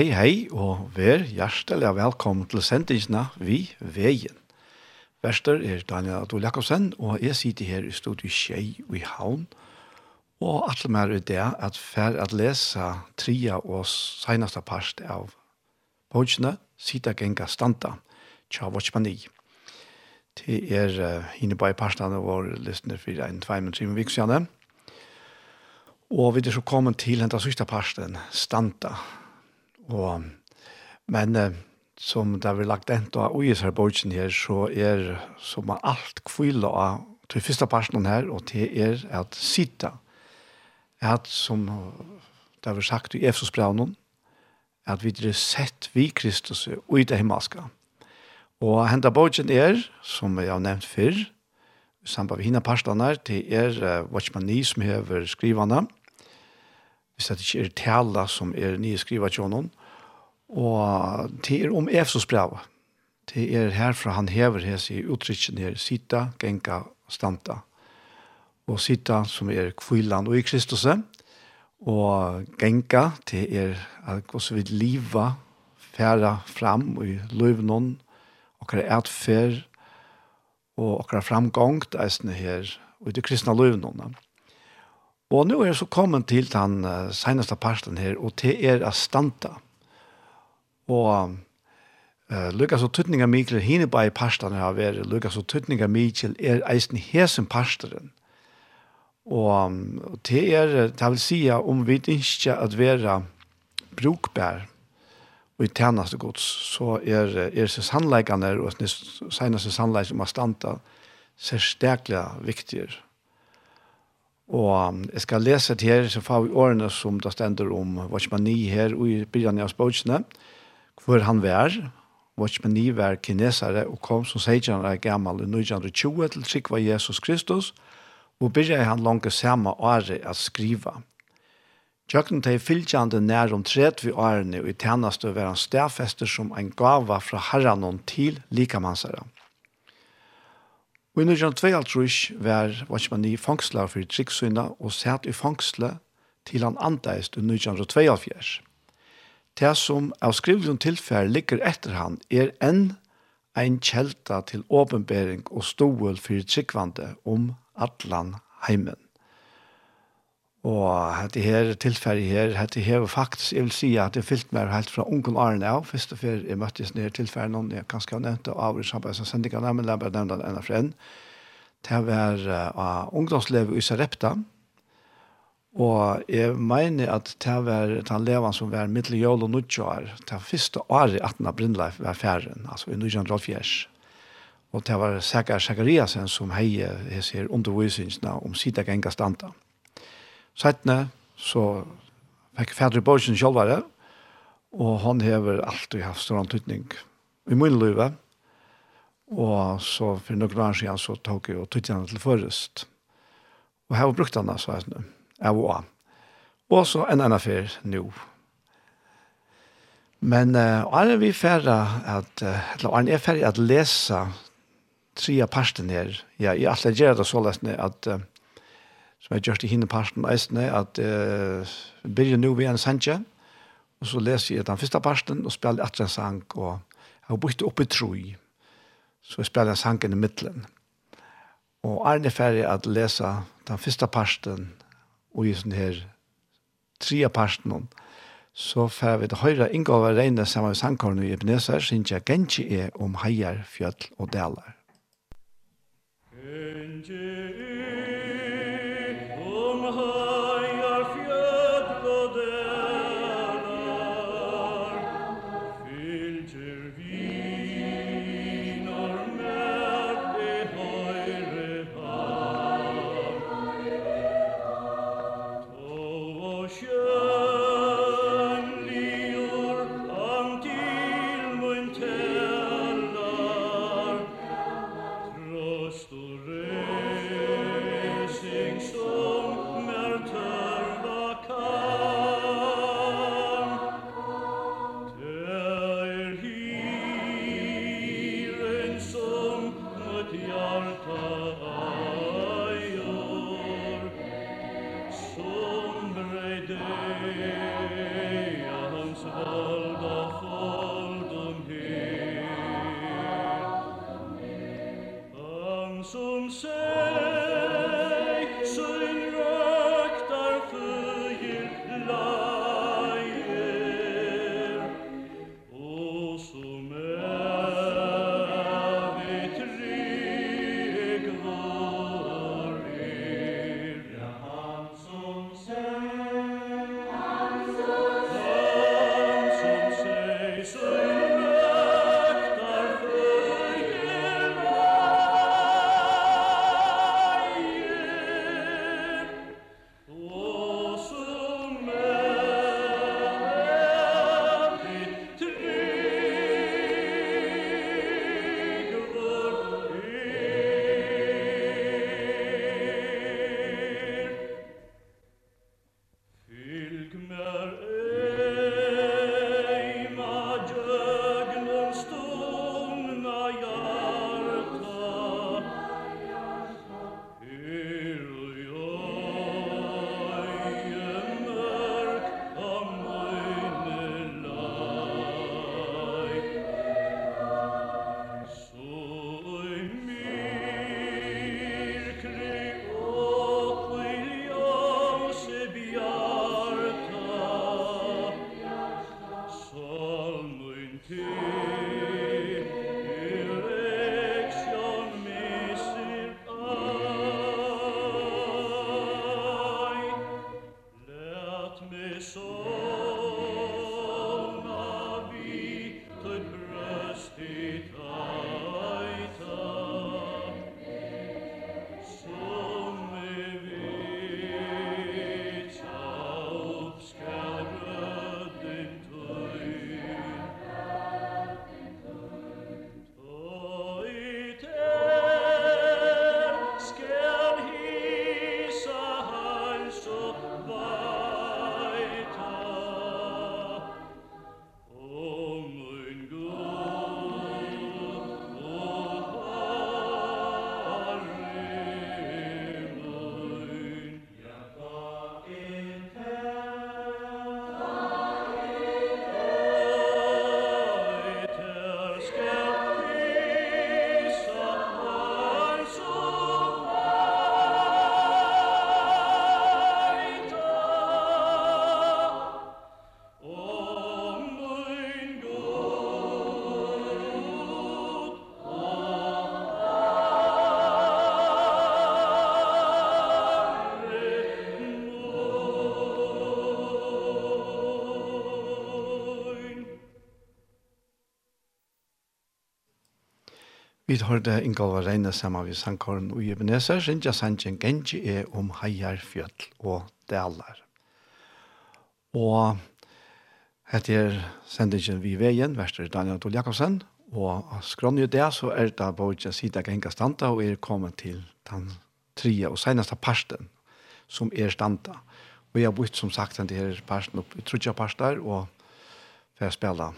Hei, hei, og vær hjertelig velkommen til sendingsene Vi Veien. Verster er Daniel Adol Jakobsen, og jeg sitter her i studiet Kjei og i Havn. Og alt mer er det at for at lese tria og seneste part av bøkene, sitter genga Stanta, tja vatsmani. Det er uh, inne på i partene vår listene for en tvei med i viksjane. Og vi er så kommet til den siste parten, Stanta, Og, men eh, som det vi lagt enda av i disse bøtjen her, så er som man alt kvile av til første personen her, og det er at sitte. At som det vi sagt i Efesusbraunen, at vi er sett vi Kristus og i det himmelska. Og henta bøtjen er, som jeg har nevnt før, sammen med henne personen her, det er uh, Watchmani som hever skrivene, hvis det ikke er tala som er nye skriva til honom, Og det er om Efsos brev. Det er herfra han hever hes i uttrykken her, sita, genka, stanta. Og sita som er kvillan og i Kristus. Og genka, det er at vi liva, færa fram og i løvnån, og er atferd, og okkara framgångt eisne her og i det kristna løvnåna. Og nå er jeg så kommet til den uh, senaste parten her, og det er astanta. stanta. Og uh, Lukas og Tuttninga Mikkel, henne bare i pastene har vært, Lukas og Tuttninga Mikkel er eisen hesen pasteren. Og det er, det vil si, om vi ikke at være brukbær og i tjeneste gods, så er, er så sannleggende, og seneste sannleggende som har standa, særstaklega viktigere. Og jeg skal lese til her, så får vi årene som det stender om Vatsmani her, og i begynnelsen av spøkene hvor han var. Watchman Nee var kinesere og kom som 16 er gammel i 1920 til trikva Jesus Kristus, og begynte han langt samme året å skrive. Tjøkken til fylkjande nær om 30 årene og i tjeneste var han stedfester som en gava fra herren til likamansere. Og i 1922 var Watchman Nee fangsler for tryggsynene og satt i fangslet til han andeist i 1922. Det som av skrivlun tilfær ligger etter han er enn ein kjelta til åpenbering og stål for tryggvande om atlan heimen. Og dette her tilfæret her, dette her faktisk, jeg vil si at det fyllt meg helt fra ungen Arne av, først og før jeg møttes ned tilfæret noen, jeg kanskje har nevnt det av i samarbeid som sendingen, men jeg bare nevnte det ene for en. Det var uh, ungdomslevet i Sarepta, Og jeg mener at det var den leven som var middel i jøl og nødgjør, det første året 18. Brindleif var færen, altså i nødgjør og fjers. Og det var Sækar Sækariasen som heier, jeg ser undervisningene om sida genga standa. Sættene så fikk fædre borsen sjølvare, og han hever alltid haft stor antydning i min munnløyve. Og så for noen år siden så tok jeg og tog til forrest. Og her var brukt han altså, jeg av og av. Og så en annen fer nå. Men uh, er vi ferdig at, uh, eller er ferdig at lese tre av parten her. Ja, jeg alle gjør det så løsende at, uh, som jeg gjør til henne parten eisene, at uh, begynner nå ved en sanje, og så leser jeg den første parten og spiller etter en sang, og jeg har brukt opp i troi, så jeg spiller en sang i midtelen. Og Arne er ferdig at lese den første parten og i sånn her tre parten, så får vi til høyre inngåve regnet sammen med sangkornet i Ebenezer, synes jeg genji er om heier, fjøll og deler. Genji er Vi har hørte Ingalva Reine sammen med Sankoren og Ebenezer, Sintja sannsyn Genji er om heier, fjøtl og dalar. Og etter er sendingen vi veien, verster Daniel Adol Jakobsen, og skrånne det så er det bare sida genga standa og er kommet til den tredje og seneste parsten som er standa. Og jeg har bort som sagt den her parsten opp i trutja parster og for å spille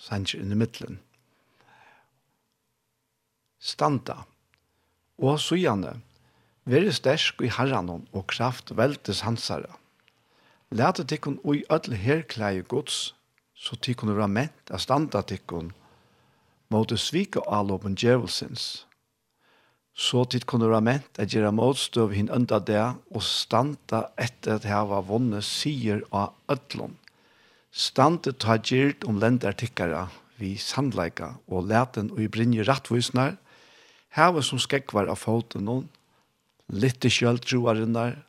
sannsyn i middelen standa. Og sujane, veri stersk i herranon og kraft veltes hansare. Lete tikkun ui öll herklæge gods, så tikkun vera ment a standa tikkun, måte svika alåpen djevelsins. Så tid kunne være ment at gjøre motstøv hin enda det, og standa etter at hava vonne sier av ødlån. Stande ta gjert om lendartikkara vi sandleika, og leten og i brinje rattvusnar, Hava som skekvar av foten noen, litte i kjøltroarinnar,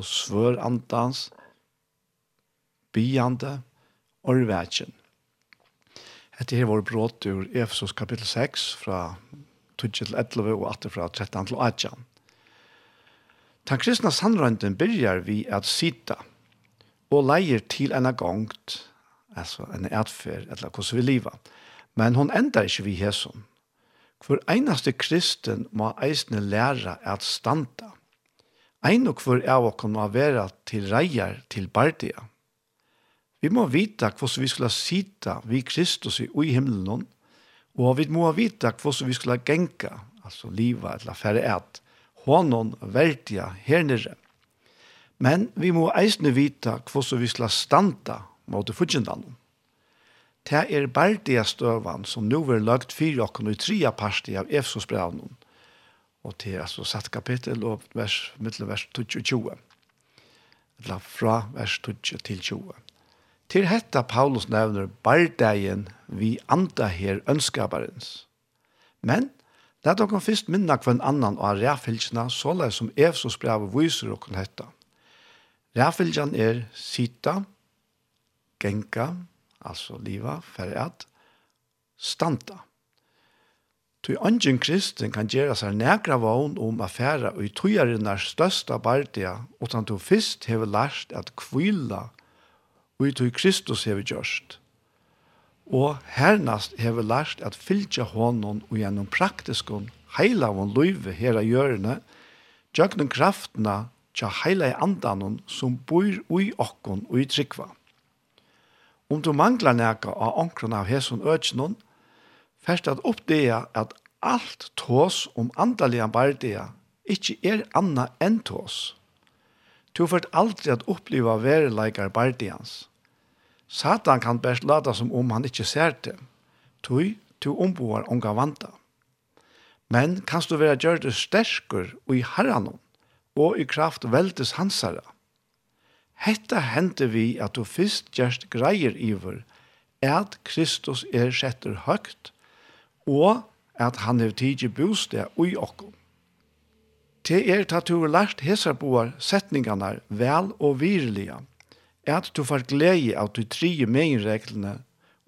og svør andans, byande og rvætjen. Hette her var brått ur Efesos kapittel 6 fra 12-11 og 8 fra 13-18. Den kristna sannrønden byrjar vi at sita og leier til en gongt, altså en atferd, eller hvordan vi livet. Men hon endar ikkje vi hesson. Hvor einaste kristen må eisne læra at standa. Ein og hvor av okken må vera til reier til bardia. Vi må vita hvordan vi skulle sita vi Kristus i ui himmelen, og vi må vita hvordan vi skulle genka, altså liva eller færre et, hånden verdia her nere. Men vi må eisne vita hvordan vi skulle standa mot fudgjendalen. Det er bardia støvan som nu er lagt fyra okken i tria parti av Efsos brevnen. Og det er altså satt kapittel og vers, middelvers 22. Eller fra vers 20 til 20. Til hetta Paulus nevner bardagen vi anda her ønskabarens. Men det er dere først minna hver annan og ræfylgjene såle som Efsos brev viser dere hetta. Ræfylgjen er sita, genka, altså liva, for at standa. Tui angen kristen kan gjera seg nekra vogn om affæra og i tujarinnar størsta bardia, utan du fyrst hever lært at kvila og i Kristus hever gjørst. Og hernast hever lært at fylgja honom og gjennom praktiskon heila heilavon luive av gjørene, gjøgnen kraftna tja heila i andanon som bor ui okkon og i trikva. Om du manglar nekka av onkron av hesson øtjenon, fyrst at oppdea at alt tås om andaliga bardea ikkje er anna enn tås. Du fært aldri at oppliva verleikar bardeans. Satan kan best lata som om han ikkje ser det. Tui, tu omboar onga vanta. Men kanst du vera gjør det sterkur og i herranon, og i kraft veldes hansara. Hetta hente vi at du fyrst gjerst greier iver, at Kristus er setter høgt, og at han er tidsi bostad ui okkom. Te er tatt du lært hesarboar setningarna vel og virliga, at du får glede av de tre meginreglene,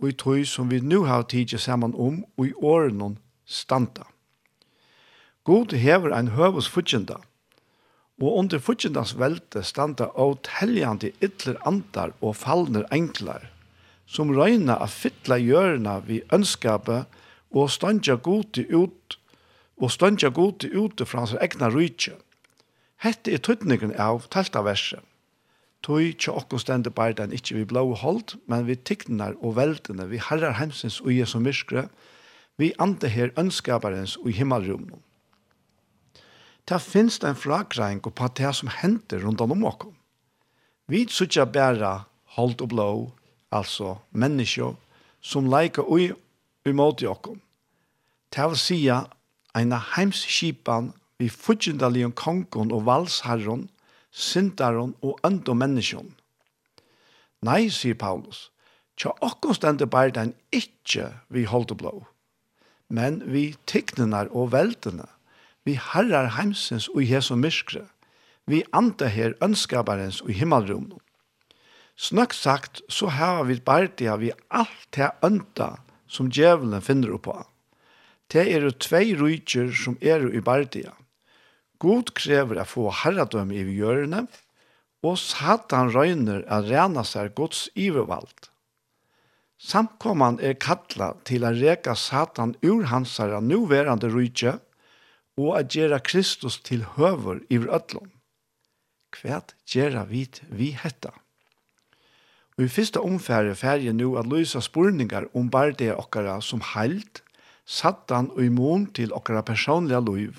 og i tog som vi nu har tidsi saman om og i åren standa. God hever ein høvus futjenda, og under fortjentans velte standa åtelljande ytler andar og fallner enklar, som røyna av fytla hjørna vi ønskapet og standa gode ut og standa gode ute fra hans egna rydtje. Hette er tøtningen av telta verset. Tøy tja okkon stende bardan ikkje vi blå hold, men vi tiknar og veldene, vi herrar hemsins og Jesu myskre, vi ande her ønskaparens og himmelrummen det finnes en fragrein på det som henter rundt om oss. Vi sutja bæra holdt og blå, altså mennesker, som leika ui imot i oss. Det vil sija eina heimskipan vi fudgjendalion kongon og valsherron, syndaron og øndo menneskjon. Nei, sier Paulus, tja okkon stender bare den ikkje vi holdt og blå, men vi tyknenar og veltene Vi herrar heimsens og Jesu myskre. Vi anta her ønskabarens og himmelrumno. Snøkt sagt, så har vi bardia vi alt det ønta som djevelen finner oppa. Det er tvei rujtjer som er i bardia. God krever å få herradøm i gjørene, og satan røyner å rena seg gods ivervald. Samkomman er kattla til å reka satan ur hans hansara nuverande rujtjer, og at gjøre Kristus til høver i ødlom. Kvært gjøre vi vi hetta? Og i første omfære færje nå at løse spurningar om bare det okkara som heilt, sattan og immun til okkara personliga liv,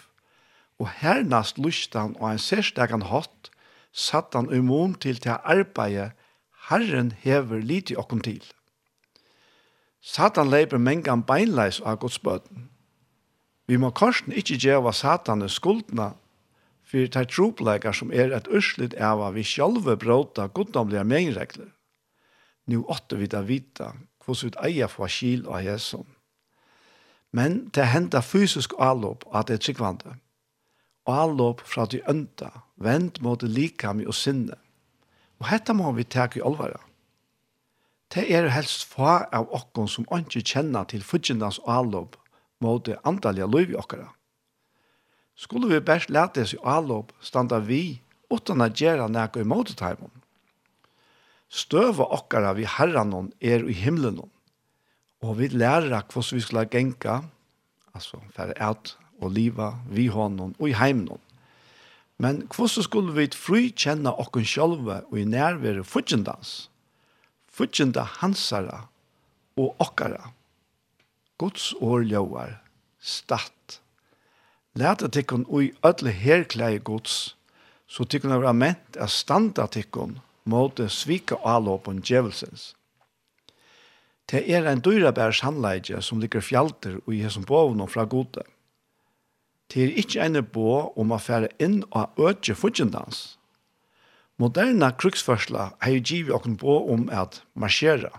og hernast lustan og ein særstekan hatt, sattan og imon til til arbeidet Herren hever lite okkom til. Satan leiper mengan beinleis av Guds bøten, Vi må korsen ikke gjøre satane skuldna for de tropleikar som er et urslit av at vi sjølve bråta goddomlige mengregler. Nå åtte vi da vita hvordan vi eier for skil og Jesus. Men det hender fysisk avlåp at det er tryggvande. Avlåp fra de ønta, vent mot likami og sinne. Og hetta må vi teke i alvara. Det er helst fa av okkon som ikke kjenner til fudgjendans avlåp mot det andalige liv i okkara. Skulle vi best lete oss i allop standa vi utan å gjøre nekko i mot det Støva okkara vi herran er i himmelen og vi lærer hvordan vi skulle genka, altså for out og liva vi hånden og i heimen Men hvordan skulle vi frikjenne okken sjølve og i nærvære fudgjendans? Fudgjenda hansara og okkara. Guds år ljóar, statt. Læta tikkun ui öll herklæg Guds, så tikkun er ment a standa tikkun måte svika alåpen djevelsens. Det er en dyrabær sannleidje som ligger fjalter og i hesson og fra gode. Det er ikkje ene bo om a fære inn og ødje fudgjendans. Moderna kruksførsla har givet okken bo om at marsjera.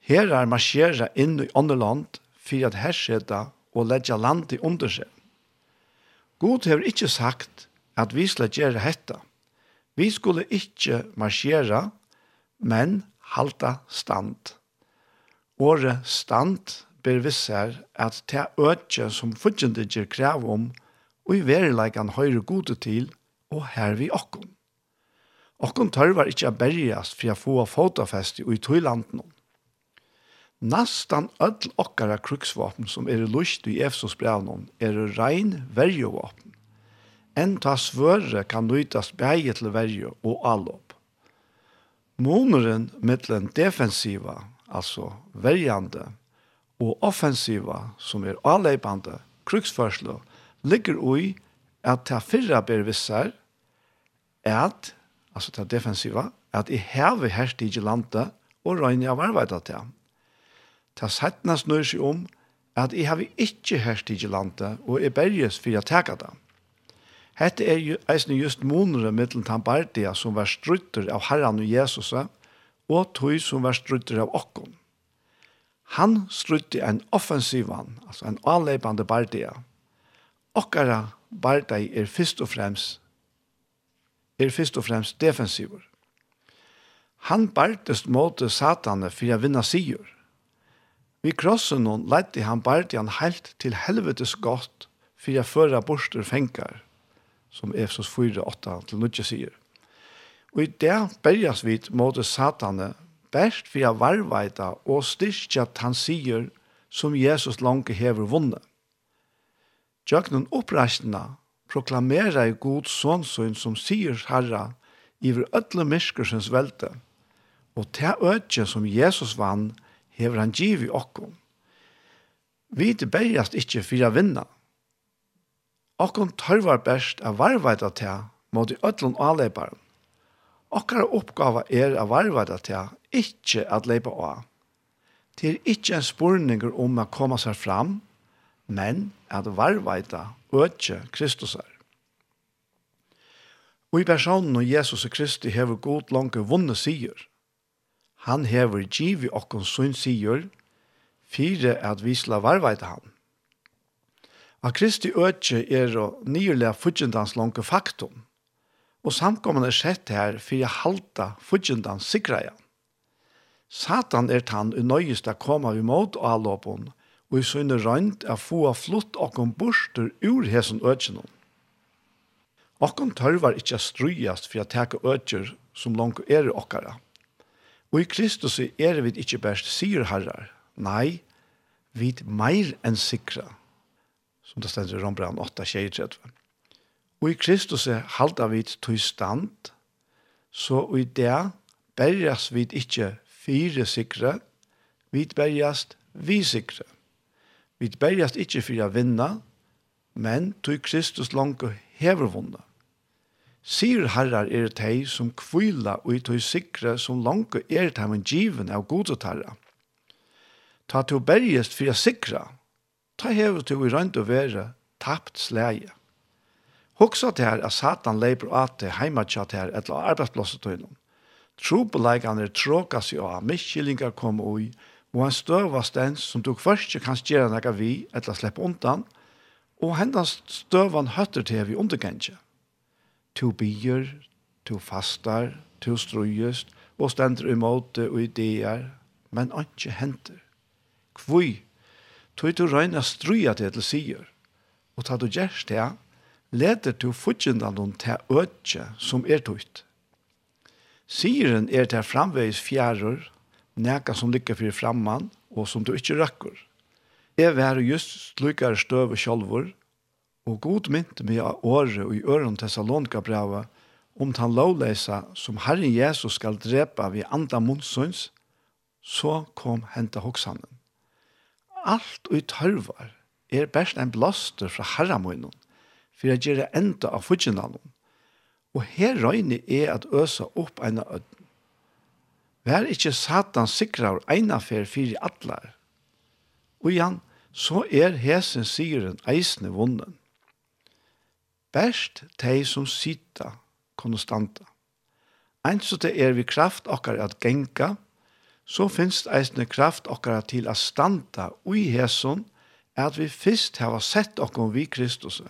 Her er marsjera inn i andre land for at herseta og leggja landet under seg. God har ikke sagt at vi skal gjøre hetta. Vi skulle ikke marsjera, men halta stand. Åre stand ber visser at det øtje som fudgjende gjør krav om, og i verilegan høyre gode til, og her vi okkom. Okkom tørvar ikkje a berjast for a få fotafeste i tøylanden om. Nastan öll okkara kruksvapen som er lust i Efsos brevnån er rein verjevåpen. En ta svøre kan nøytas bæge til verjo og allop. Måneren mittlen defensiva, altså verjande, og offensiva, som er avleipande, kruksførslo, ligger ui at ta fyrra ber vissar, at, altså ta defensiva, at i heve herst i landet og røyne av arbeidet til ta settna snur seg om at jeg har ikke hørt i landet, og jeg berges for jeg takker det. Hette er ju, eisne just monere mittelen tambardia som var strutter av Herren og Jesus, og tog som var strutter av okkon. Han strutte en offensivan, altså en anleipande bardia. Okkara bardia er først og fremst er først og fremst defensiver. Han bartest måte satane for å vinne sigur. Vi krossen hon leidde han bardian heilt til helvetes godt for jeg fører borster fengar, som Efsos 4, 8 til nødje sier. Og i det berjas vi mot satane, best for jeg varveita og styrkja han sier som Jesus langt hever vunnet. Tjøknen oppreisna proklamerer i god sånsyn som sier herra iver ødle myskersens velte, og til ødje som Jesus vann hever han giv i okkom. Vi det bergast ikkje fyra vinna. Okkom tørvar best av varvaita til mot i ötlun avleiparen. Okkara oppgava er av varvaita til ikkje at leipa av. Det er ikkje en spurninger om a koma seg fram, men at varvaita øtje Kristusar. Og i personen og Jesus og Kristi hever god langt vunne sier – Han hever givi okkon sunn sigur, fire at vi sla varvaita han. A Kristi ötje er og nyrlega fudgjendans lange faktum, og samkommende er sett her fyrir halta fudgjendans sikraja. Satan er tann unøyest a koma vi mot avlåpen, og i sønne rønt a få flott okkon borster ur hesson ötjenon. Okkon tørvar ikkje strujast fyrir a teka ötjer som langt er okkara. Og i Kristus er vi ikke best sier herrar. Nei, vi er meir enn sikra. Som det stender i Rombrand 8, 23. Og i Kristus halda vi til stand, så i det berjas vi ikke fire sikra, vi berjas vi sikra. Vi berjas ikke for å vinna, men til Kristus langt hever vunnet. Sier herrar er tei som kvila og i tog sikre som langt er tei men given av godet herra. Ta to bergest fyrir sikra, ta hever to i rønt og vere tapt sleie. Hoksa til her at satan leiber at til heimatja til her etla arbeidsplosset tøynom. Trobeleikene er tråka seg av, miskyllingar kom ui, og en støva stens som du først kan gjøre noe vi etla slepp undan, og hendans støvan høtter til vi undergengje to bier, to fastar, to strøyest, og stender imot og ideer, men ikke henter. Kvui, tog du røyna struja det til sier, og ta du gjerst det, leder du fudgjendalen til øtje som er tøyt. Sieren er til framveis fjærer, neka som ligger fyrir framman, og som du ikke røkker. Jeg var just slukar støv og Og god mynt med året og i øren Thessalonka brava om han lovleisa som Herren Jesus skal drepa vi andre munnsøns, så kom henta hoksanen. Alt og tørvar er best en blaster fra herramunnen, for jeg gjør enda av fudgjenalen. Og her røyne er at øsa opp en av øden. Vær ikkje satan sikrar eina fer fyrir atlar. Og igjen, så er hesen sigeren eisne vunnen. Best de som sitta konstanta. Eins så det er vi kraft okkar at genka, så finst eisne kraft okkar til at standa ui hesson, at vi fyrst hava sett okkar vi Kristus.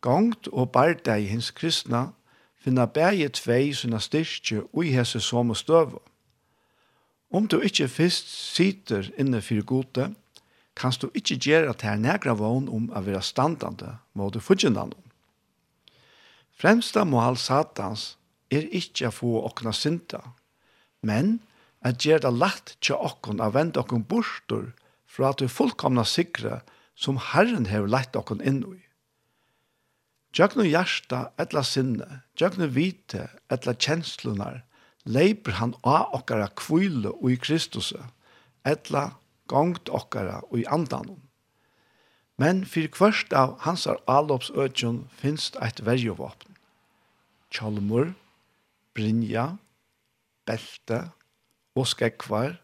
Gongt og barda i hins kristna finna bæje tvei sina styrkje ui hese som og. Om du ikkje fyrst sitter inne fyrir gode, kanst du ikkje gjera til her negra vogn om a vera standande mot du fudgjendan. Fremsta mål satans er ikkje å få okna synda, men at gjør det lagt til okkon å vende okkon borster fra at vi fullkomna sikre som Herren har lagt okkon inn i. Tjøknu hjärsta etla sinne, tjøknu vite etla kjenslunar, leiper han av okkara kvile og i Kristus, etla gongt okkara og i andan. Men fyrir kvørst av hans alopsøtjon finst eit verjevåpen. Kjallmur, brinja, Belte og Skekvar,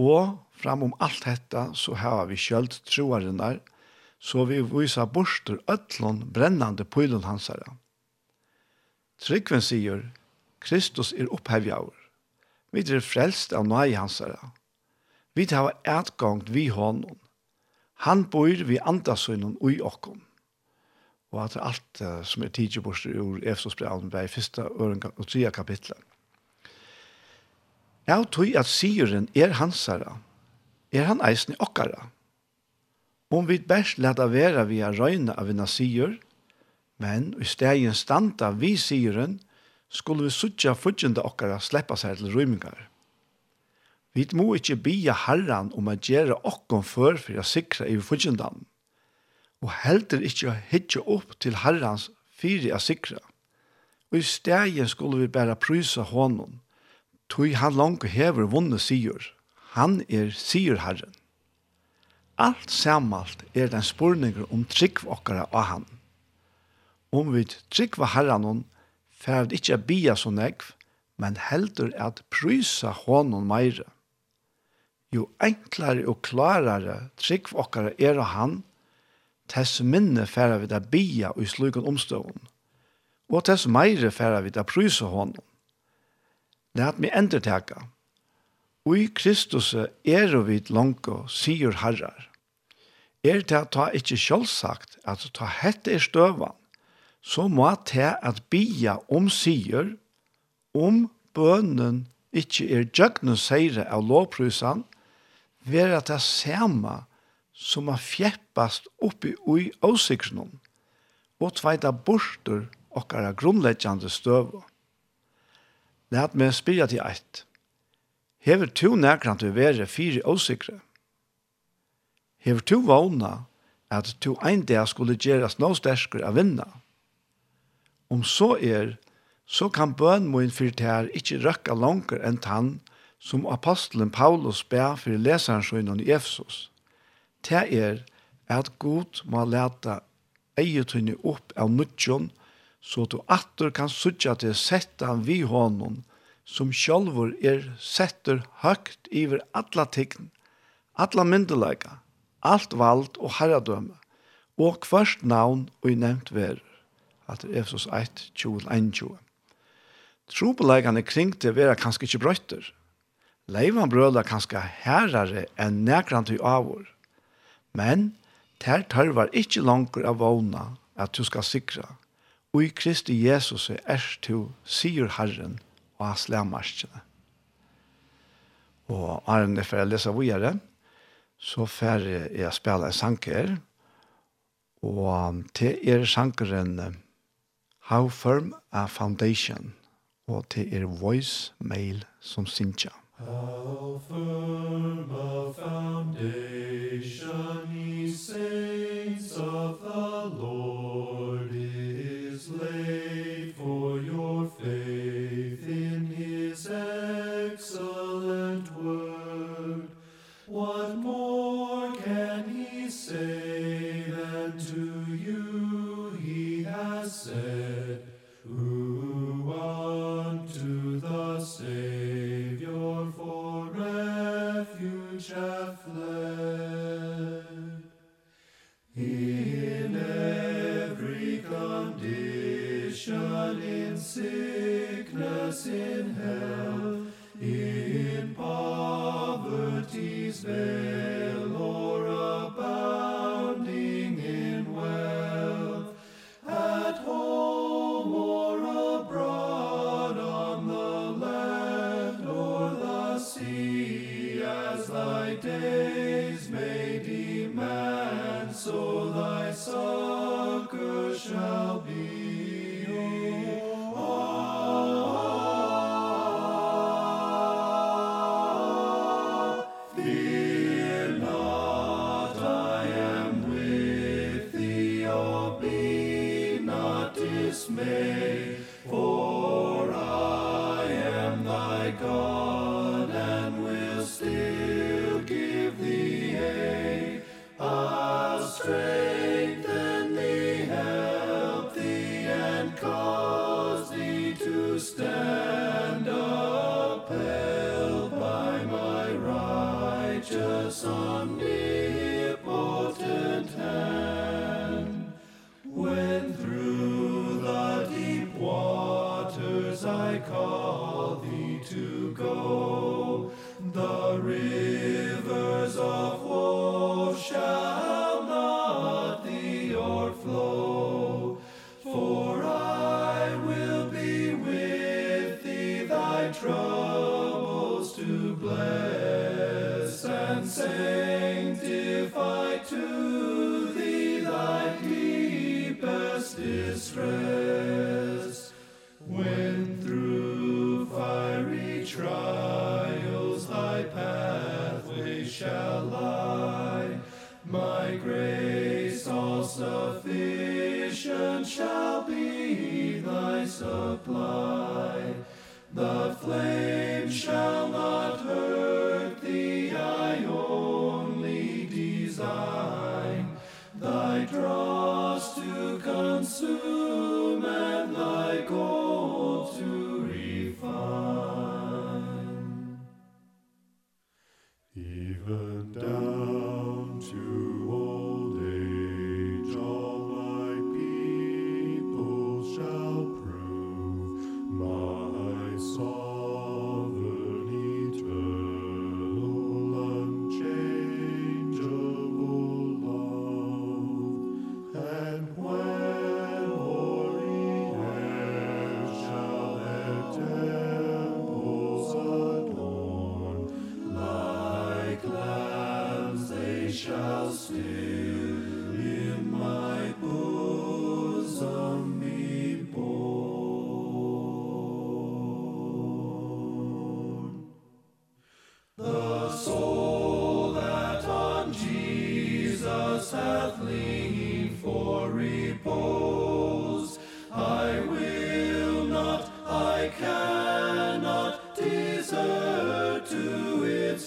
og framom alt dette så har vi kjølt troarinnar, så vi viser borster øtlån brennande pylen hansare. Tryggven sier, Kristus er opphevjaur. Vi er frelst av nøy hansare. Vi tar etgångt vi hånden. Han bor vi andasøgnen ui okkom og at alt uh, som er tidlig bort ur Efsos-brevet var i første og tredje kapitlet. Jeg tror at sigeren er hansara, er han eisen i okkara. Om vi best leta vera via røyna av en syr, men i stegen standa vi sigeren, skulle vi suttja fudgjende okkara sleppa seg til rymingar. Vi må ikkje bia herran om a gjere okkom før for å sikra i fudgjendan og heldur ikkje å hitje opp til herrans fyri a sikra. Og i stegen skulle vi bæra prysa honom, tog han langt hever vunne sigur. Han er sigur herren. Alt samalt er den spurninger om trygg okkara av han. Om vi trygg var herren hon, færd ikkje bia så negv, men heldur at prysa honom meire. Jo enklare og klarare trygg okkara er av han, tess minne færa vi da bia og i slukken omstående, og tess meire færa vi da prysa honom. Læt mi endertaka. Ui Kristus er og vid langko, sier herrar. Er det at ta ikkje sjølvsagt at ta hette er støvan, så må ta at bia om sier, om bønnen ikkje er djøgnu seire av lovprysan, vera det samme som har fjeppast oppi ui åsiktsnum og tveita bortur okkara grunnleggjande støvu. Læt meg spyrja til eitt. Hever tu nærkrant vi vere fyri åsikre? Hever tu vana at tu ein dag skulle gjerast no sterskere av vinna? Om så er, så kan bøn moin fyrir tær ikkje røkka langer enn tann som apostelen Paulus bær fyrir lesaren sjønnen i Efsos det er at Gud må leta eietunni opp av nødjon, så du atter kan sutja til setta han vi hånden, som sjálfur er setter høgt iver atla tign, alla myndelega, alt vald og herradømme, og kvart navn og i nevnt verur, at Efesos 1, 20, 21. Trobelegane kring det vera kanskje ikkje brøyter. Leivan brøla kanskje herrare enn nekrant i avur, Men ter tørvar ikkje langer av vågna at du skal sikra. Og i Kristi Jesus er du sier Herren og hans lærmarskjene. Og Arne, er for jeg leser videre, så får jeg spela en sanker, og til er sankeren How Firm a Foundation, og til er Voice Mail som synger. How firm a foundation ye saints of the Lord is laid for your faith in his excellent word. What more can he say than to you he has said?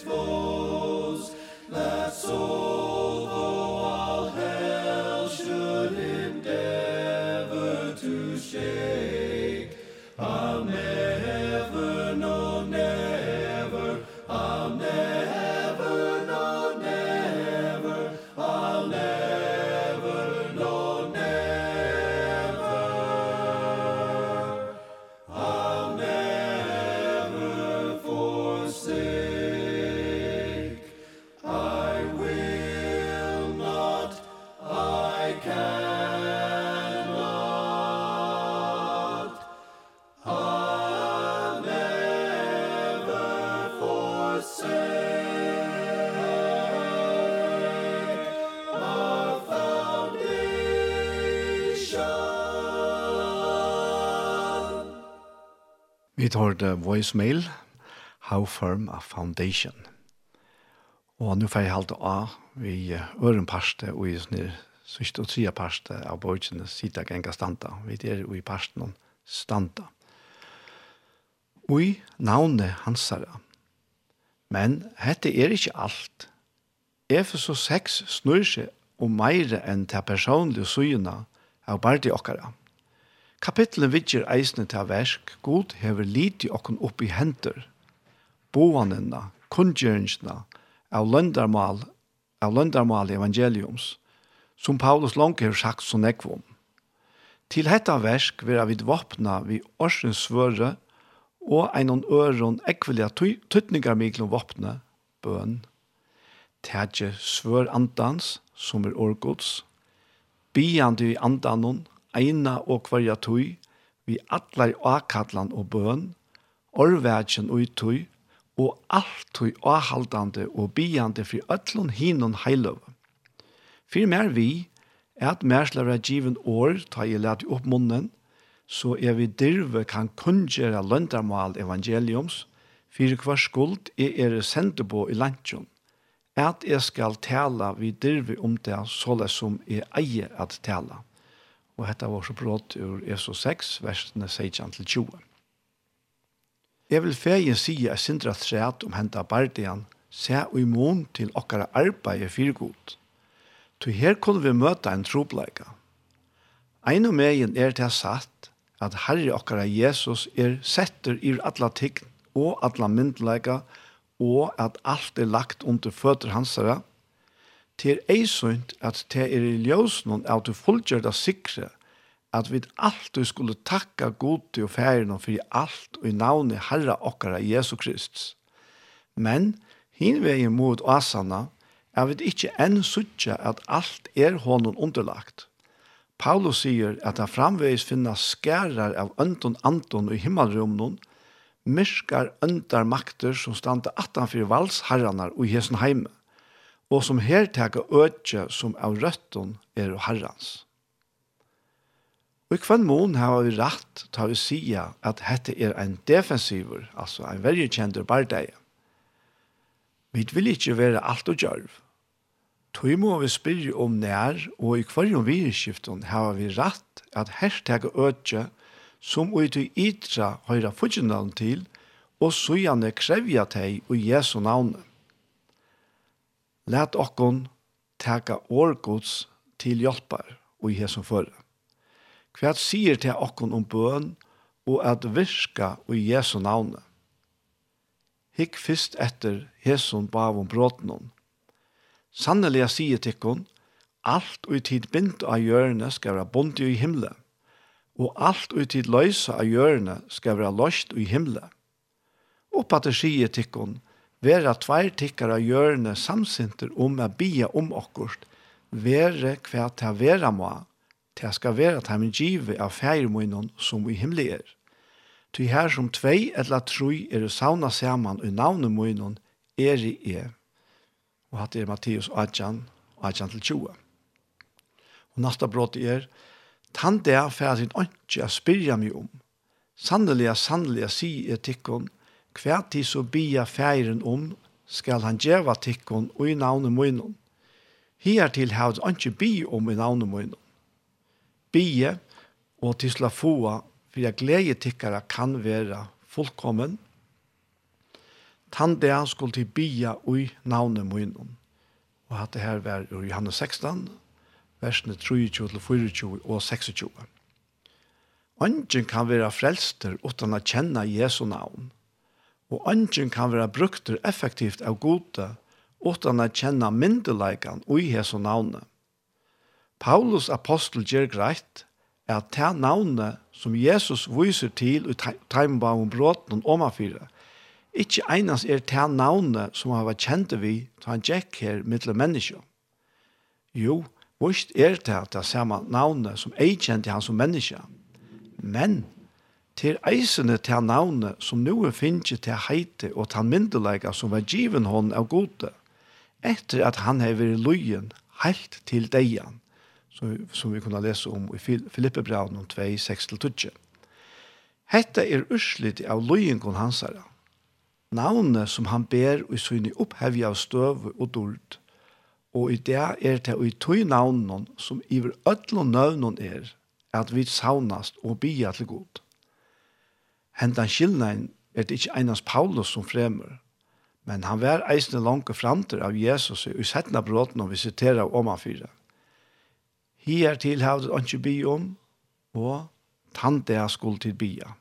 Guds Vi tar det voicemail, How Firm a Foundation. Og nå får jeg halte av vi øren parste og i sånne sørste og tredje parste av borgene sida genga standa. Vi er i parsten om standa. Ui navnet hansara. Men hette er ikke alt. Efesos 6 snur seg om meire enn til personlige syna av bardi okkara. Kapitlet vidger eisne til versk, god hever liti okken opp i henter, boanina, kundgjøringsna, av løndarmal, av løndarmal evangeliums, som Paulus langt hever sagt så nekvom. Til hetta versk vera vid vapna vi årsens svøre og einon øron ekvelia tøtningar miklom vapne, bøn, tætje svør andans, som er årgods, biande i andanon, eina og kvarja tui, vi atlar akadlan og bøn, orvætjen og tui, og alt tui ahaldande og biande fri ötlun hinun heiløv. Fyr mer vi, er at merslar er given år, ta i let opp munnen, så er vi dirve kan kunngjera løndarmal evangeliums, fyr kvar skuld er er sende på i lantjon, at jeg skal tala vi dirve om det såle som jeg eier at tala og hetta var så brått ur Eso 6, versene 16-20. Jeg vil fegin si at sindra træt om henta bardian, se og imon til okkara arbeid er fyrgod. To her kunne vi møta en trobleika. Ein og megin er til satt at Herre okkara Jesus er setter i alla tign og alla myndleika og at alt er lagt under føtter hansara, til eisunt at det er i ljósnum av du fullgjør det sikre at vi alltid skulle takka god til og færen og alt og i navnet Herra okkara Jesu Kristus. Men hinvegin mot asana er vi ikke enn suttje at alt er honom underlagt. Paulus sier at han framvegis finna skærar av øndon anton i himmelrumnon, myrskar øndar makter som standa atan fyrir valsherranar og i hesen heimet og som her teka øtje som av røtten er og herrans. Og i kvann mån har vi rett til å si at dette er en defensiver, altså en vergekjent bardeie. Vi vil ikke være alt og gjørv. Tøy må vi spyrre om nær, og i hverjum virkskiften har vi rett at her teka øtje som ui til ytra høyra fudgjennalen til, og sujane krevja teg og Jesu navnet. Lät okkon teka årgods til hjelpar og i hesson føre. Hva sier til okkon om bøn og at virka og i Jesu navne? Hikk fyrst etter hesson bav om bråten Sannelig jeg sier til okkon, alt og i tid bint av hjørne skal være bunt i himle, og alt og i tid løysa av hjørne skal være løst i himmelen. Oppa til sier til okkon, vera tvær tikkar av hjørne samsinter om a bia om okkurt, vere hva ta vera må, ta skal vera ta min give av feirmoinon som i himmelig er. Ty her som tvei etla troi er sauna saman i navne moinon er i e. Og hatt er Matteus 18, 18 til 20. Og nasta brot er, Tan der fer sin åndsja spyrja mig om. Sanneliga, sanneliga, si er tikkon, kvært tid så bia feiren om, skal han djeva tikkun og i navne munnen. Her til hevd han ikke bi om i navne munnen. Bie og tisla foa, for jeg glede tikkara kan være fullkommen. Tande han skulle til bia og i navne munnen. Og hatt det her var i Johannes 16, versene 23-24 og 26. Ongen kan være frelster uten å kjenne Jesu navn og ønsken kan være brukt effektivt av gode, utan å kjenne myndeleikene og i hese navnet. Paulus apostel gjør greit at det navnet som Jesus viser til i tegnbaum bråten og afire, ikke einas er det navnet som han var kjent vi til han gikk her mittel mennesker. Jo, vist er det det samme navnet som ei kjente han som menneske. Men til eisene til navnet som noe finnes til heite og til myndelega som var given hon av gode, etter at han har vært løyen helt til deian, som, som vi kunne lese om i Filippebraun om 2, 6-12. Hette er urslit av løyengon hansara, navnet som han ber i syne opphevja av støv og dult, og i det er det i tøy navnen som iver ødlån nøvnen er, at vi saunast og bia til god hentan skillnaden er det ikke einans Paulus som fremmer, men han var eisende langt framter av Jesus i settene bråten og vi siterer om fyra. Hier til havde han ikke by om, og tante jeg skulle til bya.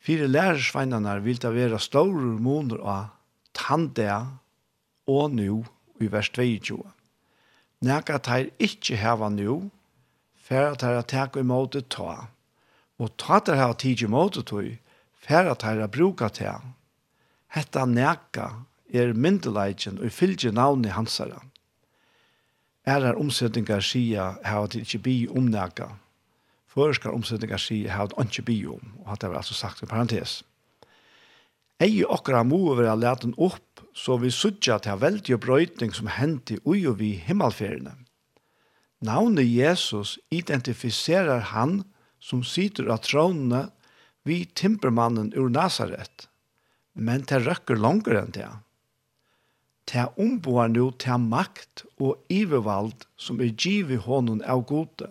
Fire lærersveinene vil det være store måneder av tante jeg og nå i vers 22. Nækka teir ikkje heva nu, færa teir at teka i måte ta. Og ta det her tid imot og tog, for at her. Hetta nekka er myndelagen og fylgje navnet hans hansara. Er her omsetninger sier her at ikkje bi om omnekka. Føreskar omsetningar sier her at ikkje bi om, og hatt er altså sagt i parentes. Ei okra må være leten opp, så vi sutja til veldig brøyting som hendte ui og vi himmelferiene. Navnet Jesus identifiserer han som som sitter av trådene vi timpermannen ur Nazaret, men det røkker langer enn det. Det omboer nå til makt og ivervald som er givet hånden av gode.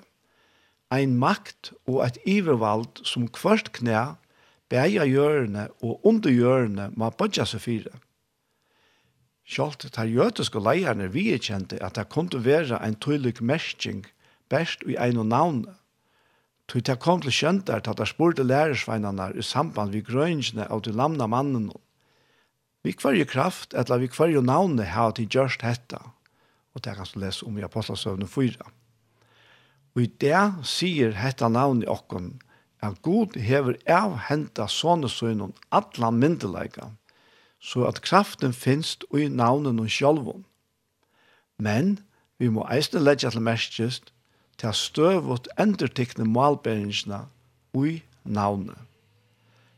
Ein makt og et ivervald som kvart knæ, bæja hjørne og under hjørne må bodja seg fire. Sjalt tar jødiske leierne vi kjente at det kunne være en tydelig mersking best i en og navnet Tog det kom til kjønter til at jeg spurte lærersveinene i samband vi grønnsene av de lamna mannen. Vi kvarje kraft, eller vi kvarje navnet har til gjørst hetta. Og det kan du lese om i Apostelsøvne 4. Og i det sier hetta navnet i okken, at God hever avhenta sånne sønnen atla myndelega, så at kraften finst i navnen og sjolvun. Men vi må eisne leggja til merskjøst til støvut endertikne malberingsna ui navnet.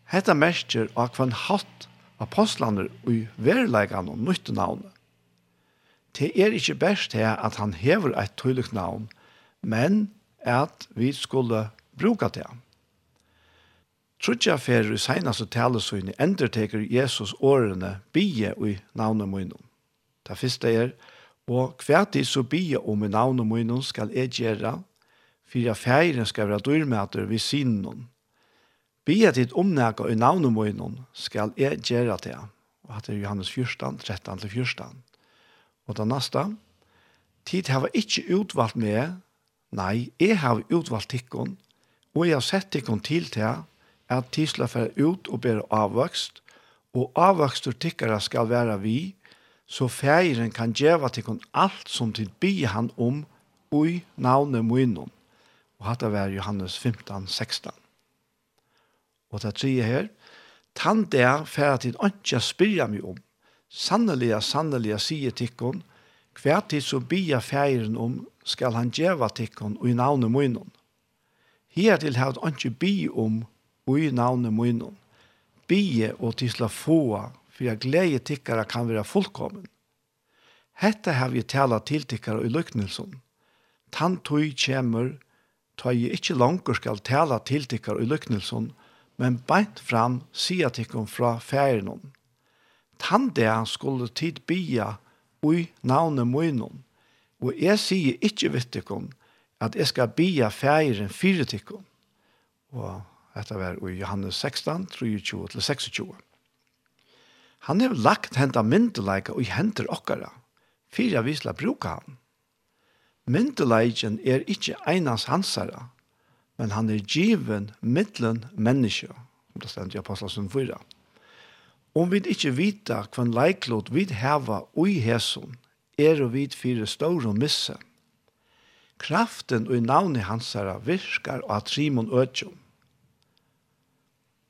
Hetta mestjer av kvann hatt apostlander ui verleikan og nytt navnet. Det er ikkje best her at han hever eit tydelig navn, men at vi skulle bruka det. Trudja fer i seinaste talesøyne enderteker Jesus årene bie ui navnet munnen. Det første er Og hvert i så bia om i navn og munnen skal jeg gjøre, for jeg feiren skal være dyrmøter ved sinnen. Bia ditt omnægge i navn og munnen skal jeg gjøre det. Og at det er Johannes 14, 13-14. Og det neste, tid har jeg ikke utvalgt med, nei, jeg har utvalgt tikkene, og jeg har sett tikkene til til at tisla fer ut og ber avvokst, og avvøkster tikkere skal være vi, så fægeren kan djeva tikkun alt som til bi han om ui navne munnen. Og hatta var Johannes 15, 16. Og det tre her, Tan der færa til ønskja spyrja mig om. Sanneliga, sanneliga sier tikkon, hver tid så bia fægeren om skal han djeva tikkon ui navne munnen. Her til hatt ønskja bi om ui navne munnen. Bie og tisla fåa for jeg gleder tikkere kan være fullkommen. Hette har vi tala til tikkere i lyknelsen. Tant tog kjemur, tog jeg ikke langer skal tala til tikkere i lyknelsen, men beint fram sier tikkum fra ferien. Tant det skulle tid bia ui navnet munnen, og jeg sier ikke vittikkum at jeg skal bia færen fire tikkere. Og dette var i Johannes 16, 23-26. Han har lagt henta myndelaika og henter okkara, fyrir jeg visla bruka han. Myndelaiken er ikkje einans hansara, men han er given middelen menneske, som det stendt i Apostelsen 4. Om vi ikkje vita kvann leiklot vi heva ui hesun, er og vid fire og misse. Kraften og i navnet hansara virkar og at Simon øtjum.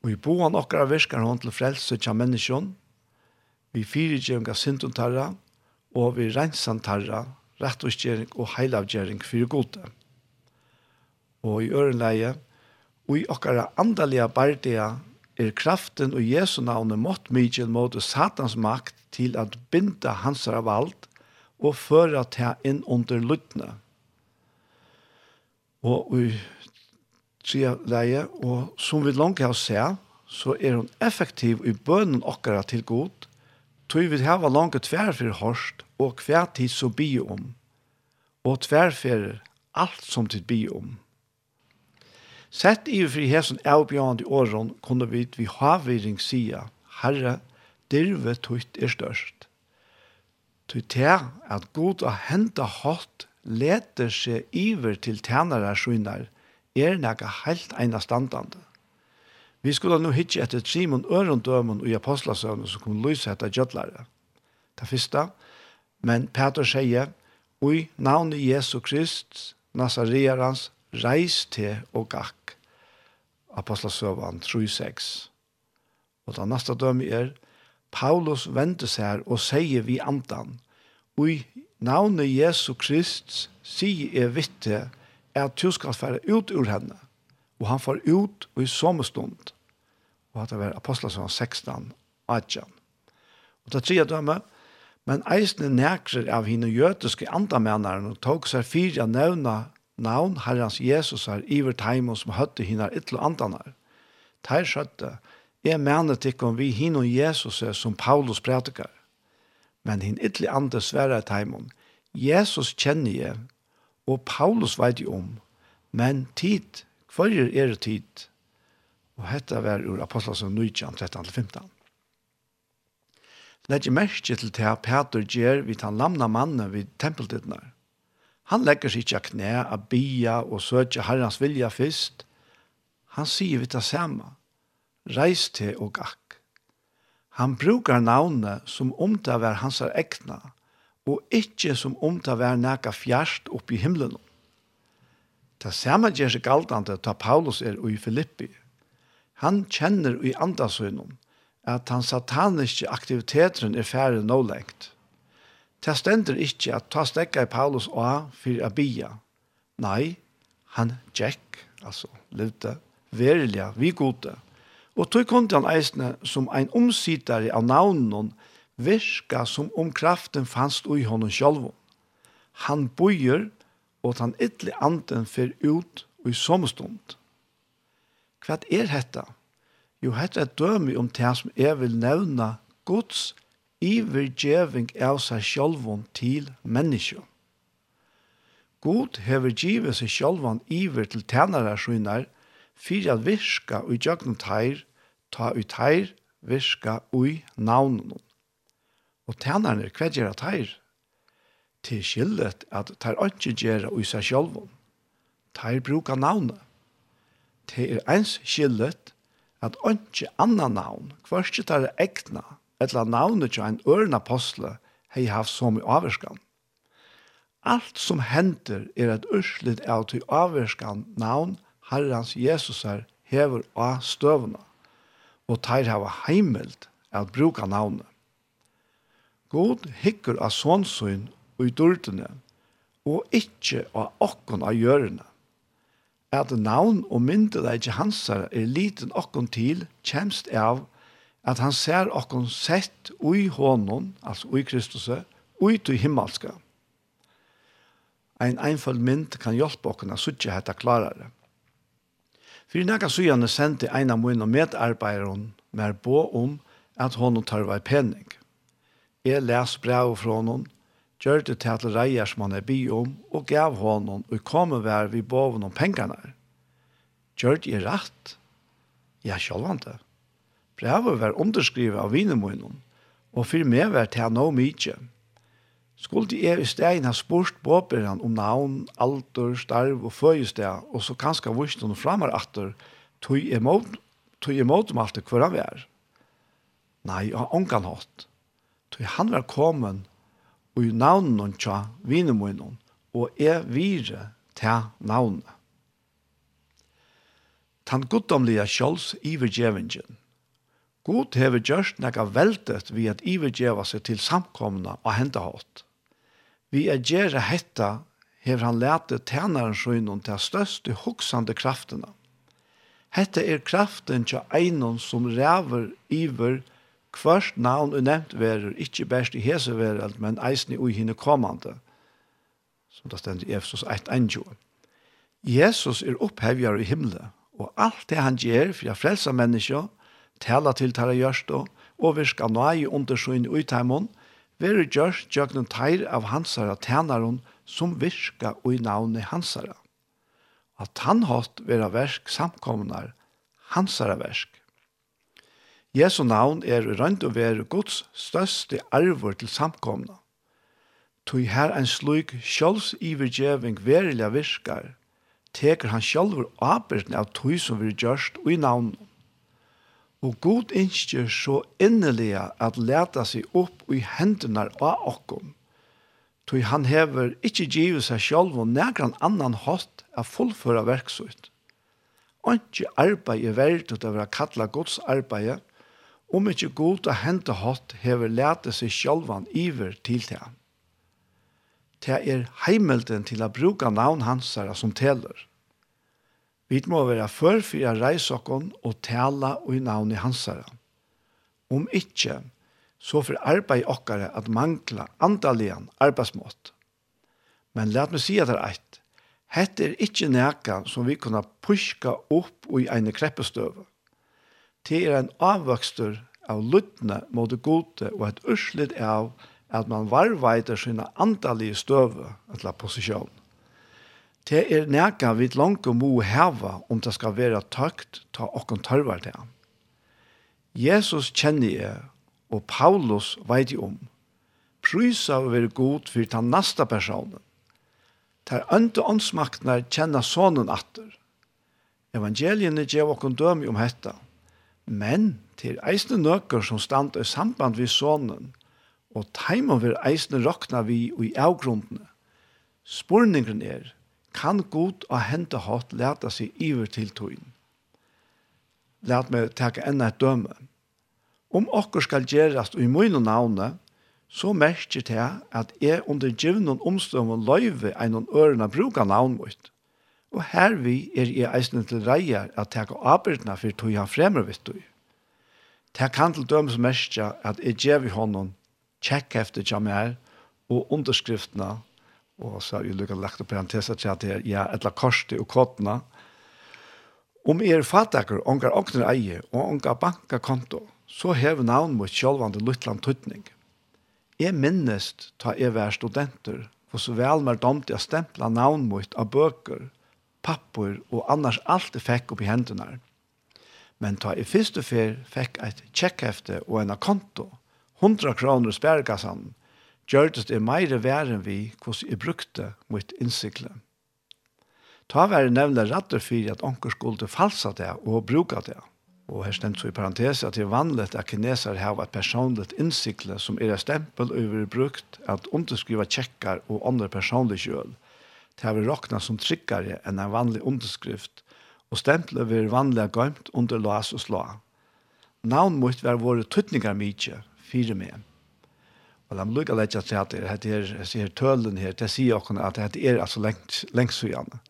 Og i boan okkara virkar hon til frelse tja menneskjon, vi fyrirgjøring av synden tarra, og vi rensan tarra, rettårsgjøring og heilavgjering fyrir gode. Og i ørenleie, og i okkara andalige bardia, er kraften og Jesu navnet mått mykje mot Satans makt til at binda hans av alt og føra til inn under lyttene. Og i tredje leie, og som vi langt har sett, så er hun effektiv i bønnen okkara til god, tog vi hava langt tverfer hørst, og hver tid så bi om, og tverfer alt som tid bi om. Sett i fri hesen avbjørende åren kunne vi vi havviring sia, Herre, dirve tutt er størst. Tøyt er at god og henta hatt leter seg iver til tænare skynar, er nega helt eina standande. Vi skulle nå hitje etter Simon Ørendømen og i apostlasøvnen som kom lyse etter Gjødlare. Det første, men Peter sier, «Oi, navnet Jesu Krist, Nazareans, reis til og gakk». Apostlasøvnen 3.6. Og det neste dømme er, Paulus venter seg og sier vi andan, «Oi, navnet Jesu Krist, sier jeg vitte, at du skal være ut ur henne.» Og han får ut og i samme stund. Og at det var apostelsson 16, 18. Og det tredje dømme, men eisne nekrer av henne jødiske andamenneren og tog seg fire nevna navn herrens Jesus her iver teimon som høtte henne ytlo andanar. Teir skjøtte, jeg mener tikkum vi henne Jesus er som Paulus prædikar. Men henne ytli andre sverre teimon, Jesus kjenner jeg, og Paulus vet jo om, men tid Kvarjer er tid, og hetta var ur Apostelsen 19, 13-15. Legg merke til det Peter gjør vid han lamna mannen vid tempeltidene. Han legger seg ikke av knæ, av bia og søker herrens vilja fyrst. Han sier vid det samme. Reis til og gakk. Han brukar navnet som om det var hans ekna, og ikke som om det var nækka fjerst oppe i himmelen. Det samme gjør seg galdende da Paulus er i Filippi. Han kjenner i andasøgnen at han sataniske aktiviteten er færre nå lengt. Det stender ikke at ta stekka i Paulus og av for å bia. Nei, han tjekk, altså levde, verilig, vi gode. Og tog kunne han eisne som ein omsidare av navnen virka som om kraften fanns i honom sjálv. Han bøyer og at han anden fer ut og i sommerstund. Hva er dette? Jo, dette er døme om det som jeg vil nevne Guds ivergjeving av seg sjølven til menneskje. God hever givet seg sjølven iver til tænare skynar, fyrir at virka og gjøgnen teir, ta ut teir, virka og navnen. Og tænare, er hva gjør teir? til skyldet at tar ikke gjøre i seg selv. Tar bruker navnet. Det er ens skyldet at ikke annan navn, hverst tar egna, eller navnet til en ørende apostle, hei haft så mye avvarskan. Alt som henter er et urslit av til avvarskan navn Herrens Jesusar hever av støvna, og tar hava heimelt at bruka navnet. God hikker av sånsyn og i dårdene, og ikke av okken av gjørene. At navn og myndelegge hansar er liten okken til, kjemst av at han ser okken sett ui hånden, altså ui Kristus, ui til himmelska. En einfald mynd kan hjelpe okken å suttje hette klarere. For i nægge sujane sendte ein av mine medarbeidere med bå om at hånden tar vei penning. Jeg les brev fra hånden, gjør det til at reier som han er by om, og gav honom, og kom og vær vi boven om pengene. Gjør det i rett? Ja, selv han det. Brevet var underskrivet av vinemunnen, og for meg var til han noe mye. Skulle er i stedet ha spurt båperen om navn, alder, starv og føgested, og så kanskje viste noen fremmer atter, tog jeg mot imot om alt det hver han var. Nei, han kan hatt. Tog han var kommet og i navnen tja vinemunnen, og er vire til navnet. Tan guddomlige sjåls ivergjevingen. God hever gjørst nekka veldet vi at ivergjeva seg til samkomna og henta hatt. Vi er gjerra hetta hever han lete tænaren sjønnen til største hoksande kraftene. Hetta er kraften til einon som ræver iver Kvørst navn er nevnt verer, ikkje best i hese verer, men eisne ui hinne kommande, som det stendt i Efsos 1.1. Jesus er opphevjar i himmelen, og alt det han gjer for å frelse mennesker, tala til tala gjørst og, og virka nøye undersøyn ui taimon, verur gjørst gjøgnen teir av hansara tænaron som virka ui navnet hansara. At han hatt vera versk samkomnar, hansara versk, Jesu navn er rønt og være Guds største arvor til samkomna. Tui her ein sluk sjálvs ivergjeving verilega virkar, teker han sjálfur abertne av tui som vi gjørst og i navn. Og god innskjer så innelega at leta seg opp i hendene av okkom, tui han hever ikkje givet seg sjálv og negran annan hatt av fullføra verksut. Onkje arbeid er verdt ut av å kalla Guds arbeid, om ikke god og hente hatt hever lete seg sjølvan iver til det. Det er heimelden til å bruke navn hans som teler. Vi må være før for å reise oss og tale og i navn i hans Om ikke, så for arbeid okkare at mangla andalian arbeidsmått. Men lat meg si at det er eit. Hette er ikkje neka som vi kunna puska opp i eine kreppestøve det er en avvøkster av luttene mot det gode og et urslit av at man varveiter sine andalige støve eller posisjon. Det er nækka vi langt må heva om det skal være tøkt ta okken tørvar til han. Jesus kjenner jeg, og Paulus veit jeg om. Prysa å være god for den neste personen. Der ønte åndsmaktene kjenner sonen atter. Evangeliene gjør okken døm om hettan Men til eisne nøkker som stand i samband vi sonen, og teimen vil eisne rokna vi i avgrundene. Spurningen er, kan god og hente hatt leta seg iver til tøyen? Læt meg takke enda et døme. Om okker skal gjerast og i og navne, så merker det at jeg under givnen omstående løyve en og ørene bruker navn mot. Og her vi er i eisen til reier at jeg kan arbeidene for tog jeg fremre vitt du. Det kan til dømes mestja at jeg gjør vi hånden check efter hva mer og underskriftene og så har vi lukket lagt opp parentesa til at jeg er et la korset og kåtene om jeg er fattaker, ångar åkner eie og ångar bankakonto, så hever navn mot sjølvande Lutland tøtning. Jeg minnest ta jeg vær studenter for så vel mer domt jeg stempla navn mot av bøker pappor og annars alt jeg fikk opp i hendene. Men ta i første fer fikk et tjekkhefte og en konto, 100 kroner i gjør det det mer væren vi hvordan jeg brukte mot innsiklet. Ta være nevne rattet for at onker skulle falsa det og bruka det. Og her stemt så i parentes at det er vanligt at kineser har et personligt innsikle som er et stempel over brukt at underskriva tjekkar og andre personlige kjøl – Det har vi råkna som tryggare enn en vanlig underskrift, og stemplet vil vanlig gøymt under lås og slå. Navn mot være våre tøtninger mykje, fire med. Og la meg lukka leitja til at det er, sier tølen her, det sier okken at det er altså lengt, lengt sujane.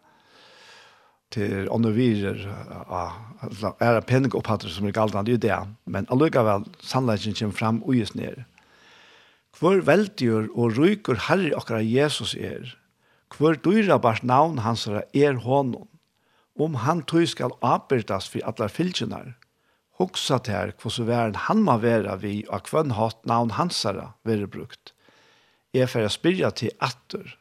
Det er åndervirer, er det penning opphatter som er galt, det er jo det, men allukkavel sannleggen kommer fram og just nere. Hvor veldigur og ryker herre akkurat Jesus er, Hvor dyra bars navn hans er honom. Om han tog skal avbyrdas for alle fylgjenar. hoksa til hvordan væren han må være vi og hvem hatt navn hans være brukt. Jeg får spyrja til atter.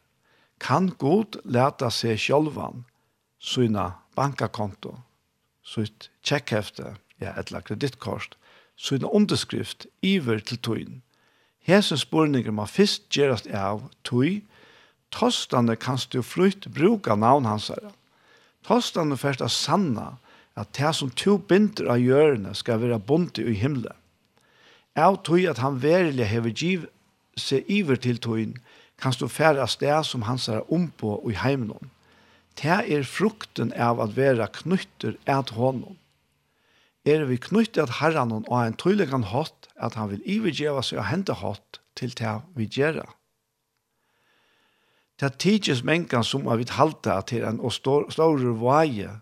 Kan god leta seg sjolvan, syna bankakonto, sytt tjekkhefte, ja, etla kreditkort, syna underskrift, iver til tøyn. Hesen spurninger må først gjerast av tøy, Tostande kanst du frytt bruka navn hans herre. Tostande først er sanna at det som to binder av hjørne skal være bonte i himmelen. Jeg tog at han verilig hever giv seg iver til togin, kanst du færre sted som hans herre ompå og i heimen. Det er frukten av at være knytter et hånden. Er vi knyttet at herren og en tydelig hatt at han vil ivergjøre seg og hente hatt til det vi gjør det Det tidses mengan som har vidt halta til en og ståre vaje,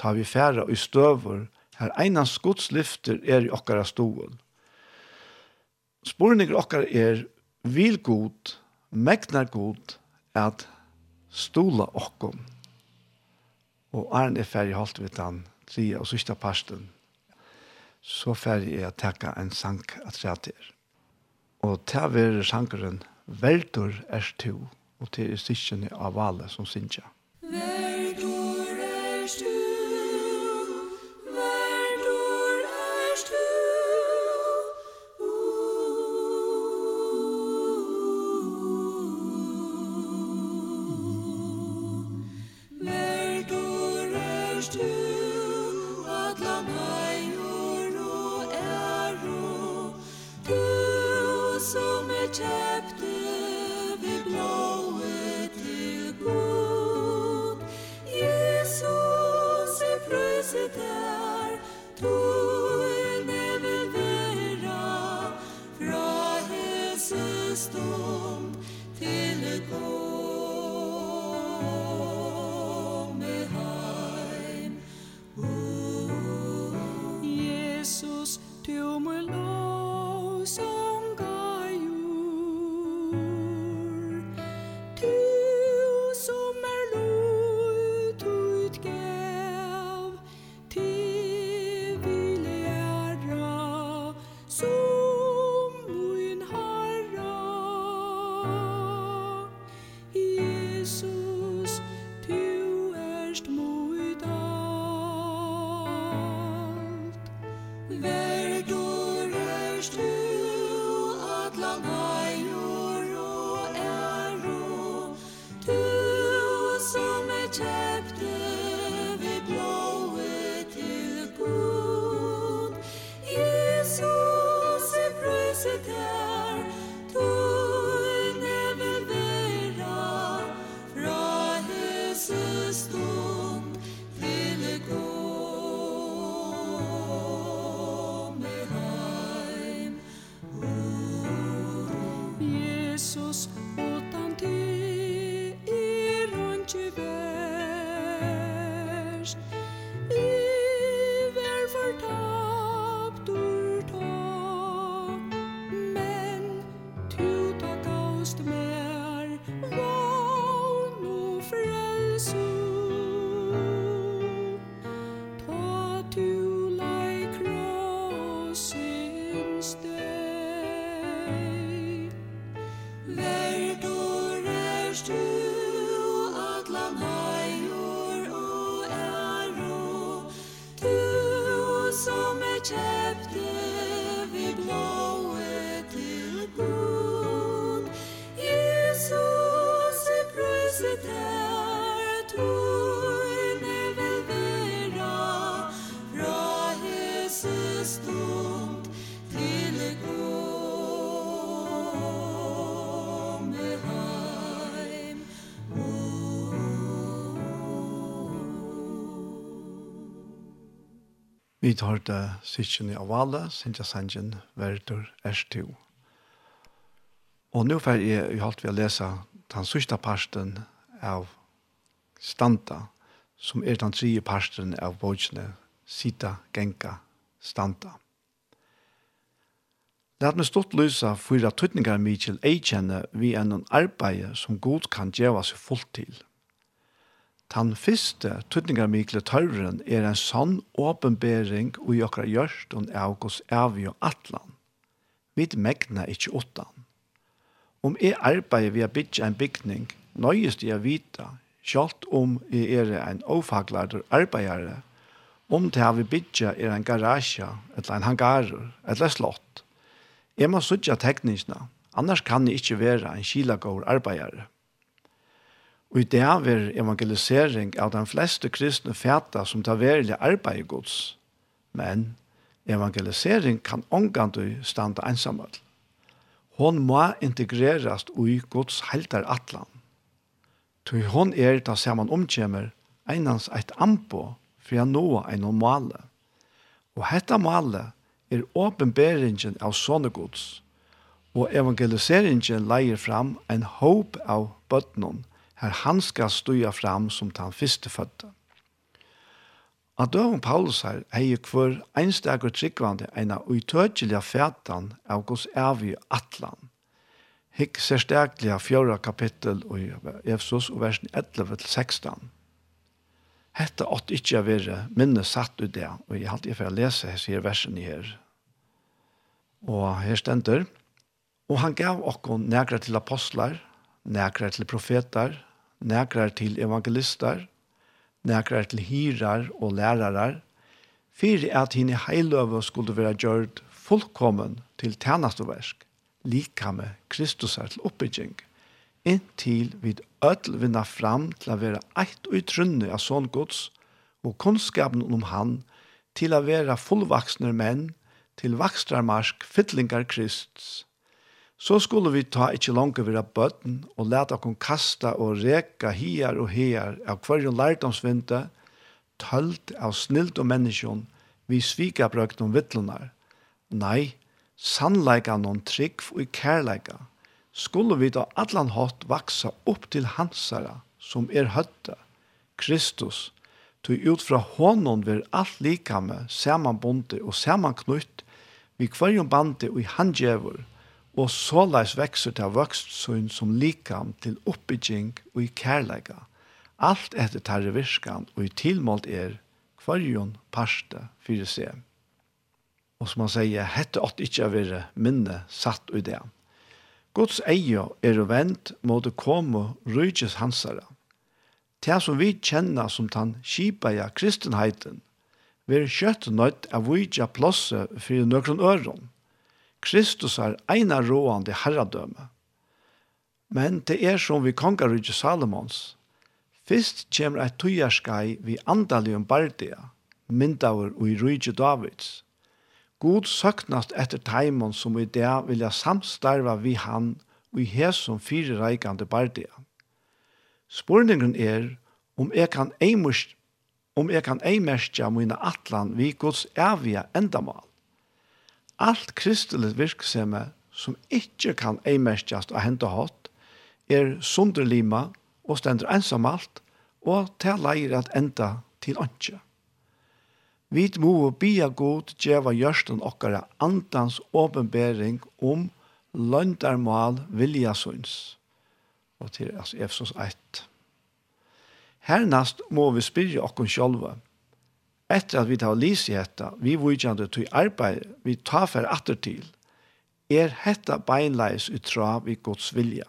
tar vi færa og støver, her einans Guds lyfter er i okkara stolen. Sporninger okkara er vil god, megnar god, at stola okkom. Og Arne er ferdig holdt vidt han, tria og sista parsten. Så ferdig er jeg takka en sank at rett er. Og til å være sankeren, veldur er to og til stikken av alle som synger. Vi tar det sikkene av alle, Sintja Sanjen, Verdur, Erstu. Og nå får jeg i halvt ved å lese den sørste parten av Stanta, som er den tredje parten av bøkene Sita, Genka, Stanta. Lat meg stått lysa fyra tøtningar mykjel eikjenne vi enn en arbeid som god kan djeva seg fullt til – Den første tøtningarmikle tørren er en sånn åpenbering og i okra gjørsten av hos avgjø atlan. Vi megna ikkje åttan. Om jeg arbeider ved å bygge en bygning, nøyest jeg vita, sjalt om jeg er en ofaglarder arbeidare, om det vi bygge er en garasje, eller en hangarer, eller slott. Jeg må sutja teknisna, annars kan jeg ikkje være en kilagård arbeidere. Og i det er evangelisering av de fleste kristne fæta som tar verilig arbeid i gods. Men evangelisering kan omgandu standa ensamhet. Hon må integrerast ui gods helter atlan. Tui hon er ta saman omkjemer einans eit ampo for å nå ein male. Og hetta male er åpenberingen av sånne gods, og evangeliseringen leier fram en håp av bøtnen, her han skal støya fram som den første fødte. At døven Paulus her eier hver einstakur tryggvande en av utøkjelige fætan av gos evig atlan. Hikk særsteklige fjøra kapittel i Efsos og versen 11-16. Hette åtte ikkje være minne satt ut det, og jeg halte jeg for å lese her versen her. Og her stender, og han gav okkon nægra til apostlar, nægra til profetar, nekrar til evangelistar, nekrar til hirar og lærarar, fyrir at hini heiløve skulle være gjørt fullkommen til tjernastoversk, lika med Kristusar til oppbygging, inntil vid ødel vinna fram til å være eit og utrunne av sånn gods, og kunnskapen om han til å være fullvaksne menn, til vakstarmarsk fytlingar Kristus, så skulle vi ta ikkje langt vira bøtten og leta okon kasta og reka hier og hier av hverjon lærdomsvinte, tølt av snilt og menneskjon, vi svika brøkt om vittlunar. Nei, sannleika noen trygg og kærleika, skulle vi ta allan hatt vaksa opp til hansara, som er høtta, Kristus, tog ut fra hånden ver alt likame, samanbonde og samanknutt, vi kvarjon bande og i handgjevur, og såleis vekser til vøkstsyn som likam til oppbygging og i kærleika. Alt etter tarre virskan og i tilmålt er kvarjon parste fyrir seg. Og som han sier, hette åtte ikkje av vire minne satt ui det. Guds eio er vent mot å komme rydges hansara. Det som vi kjenner som den kipaja kristenheiten, vi er kjøtt nøyt av vidja plåse fyrir nøkron øron Kristus er eina råande herradømme. Men det er som vi kongarudje Salomons. Fyrst kommer et tøyerskai vi andalium bardia, myndaver og i rydje Davids. God søknast etter taimon som i det vilja samstarva vi han og i hes som fire reikande bardia. Spurningen er om jeg kan eimust om jeg kan eimerstja mine atlan vi gods evige endamal alt kristelig virksomhet som ikke kan eimerskjast og hente hatt, er sunderlima og stender ensamalt, og til leir at enda til anke. Vi må bia god djeva gjørsten okkara andans åpenbering om løndarmal viljasunds. Og til altså, Efsos 1. Hernast må vi spyrja okkon sjálva etter at vi tar lys i dette, vi vujtjande til arbeid, vi tar for atter til, er hetta beinleis utra vi i Guds vilja.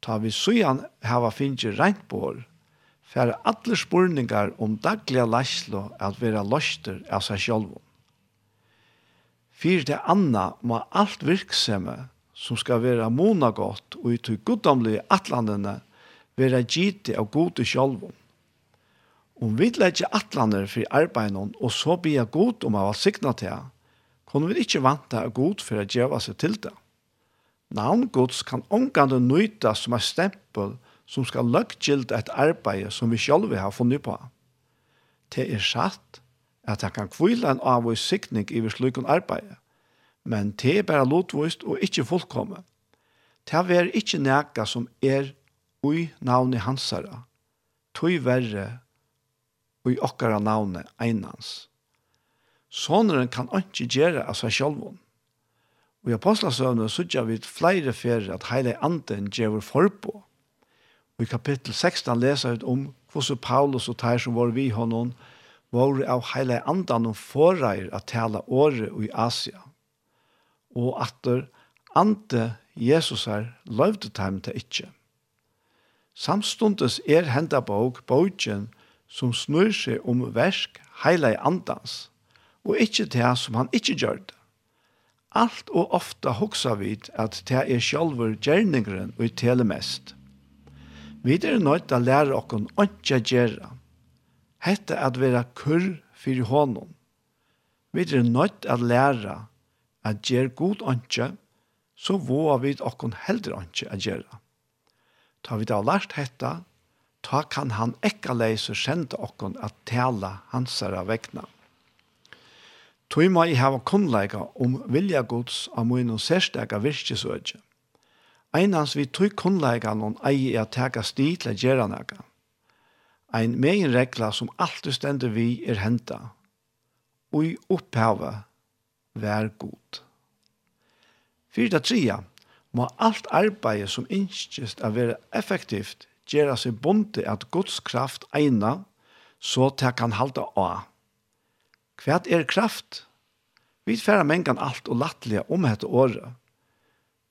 Ta vi sujan hava finnje rent bor, fer alle spurningar om dagliga leislo at vera løster av seg sjálfum. Fyr det anna må alt virksemme som skal vera mona godt og i tog guddomlige atlandene vera gite av gode sjálfum. Om vi legger atlander for arbeidene, og så blir jeg god om jeg var signa til jeg, kunne vi ikke vante av god for å gjøre seg til det. Navn gods kan omgående nøyta som er stempel som skal løggjilt et arbeid som vi selv har funnet på. Det er satt at jeg kan kvile en avvis sikning i slukken arbeid, men det er bare lotvist og ikke fullkomme. Det er ikke nækka som er ui navnet hansara, tog verre og i okkara navne einans. Såneren kan ikke gjøre av seg selv. Og i apostelsøvnet sørger vi flere ferier at hele anden gjør forpå. Og i kapittel 16 leser vi om hvordan Paulus og Teir som var vi honom var av hele anden og forreier at tale året i Asia. Og atter ante Jesus her løvde dem til ikke. Samstundes er hendet bok, boken, som snur seg om versk heila i andans, og ikkje det som han ikkje gjør det. Alt og ofta hoksa vid at det er sjálfur gjerningren og i tele mest. Vi er nøyt til å lære okkon åndsja gjerra. Hette at vera kurr fyrir hånden. Vi er nøyt til å lære at gjer god åndsja, så våa vi okkon heldre åndsja a gjerra. Ta vi da lært hetta, ta kan han ekka leise kjente okkon at tala hansara vegna. Tøy må i hava kunnleika om vilja gods av mun særstaka virkesøtje. Einans vi tog kunnleika noen eie er teka sti til gjerra. Ein megin regla som alltid stender vi er henta. Ui opphavet vær god. Fyrta tria må alt arbeid som innskjist av være effektivt gjøre seg bonte at Guds kraft eina, så til kan halda av. Hva er kraft? Vi færa mengan alt og lattelige om dette året.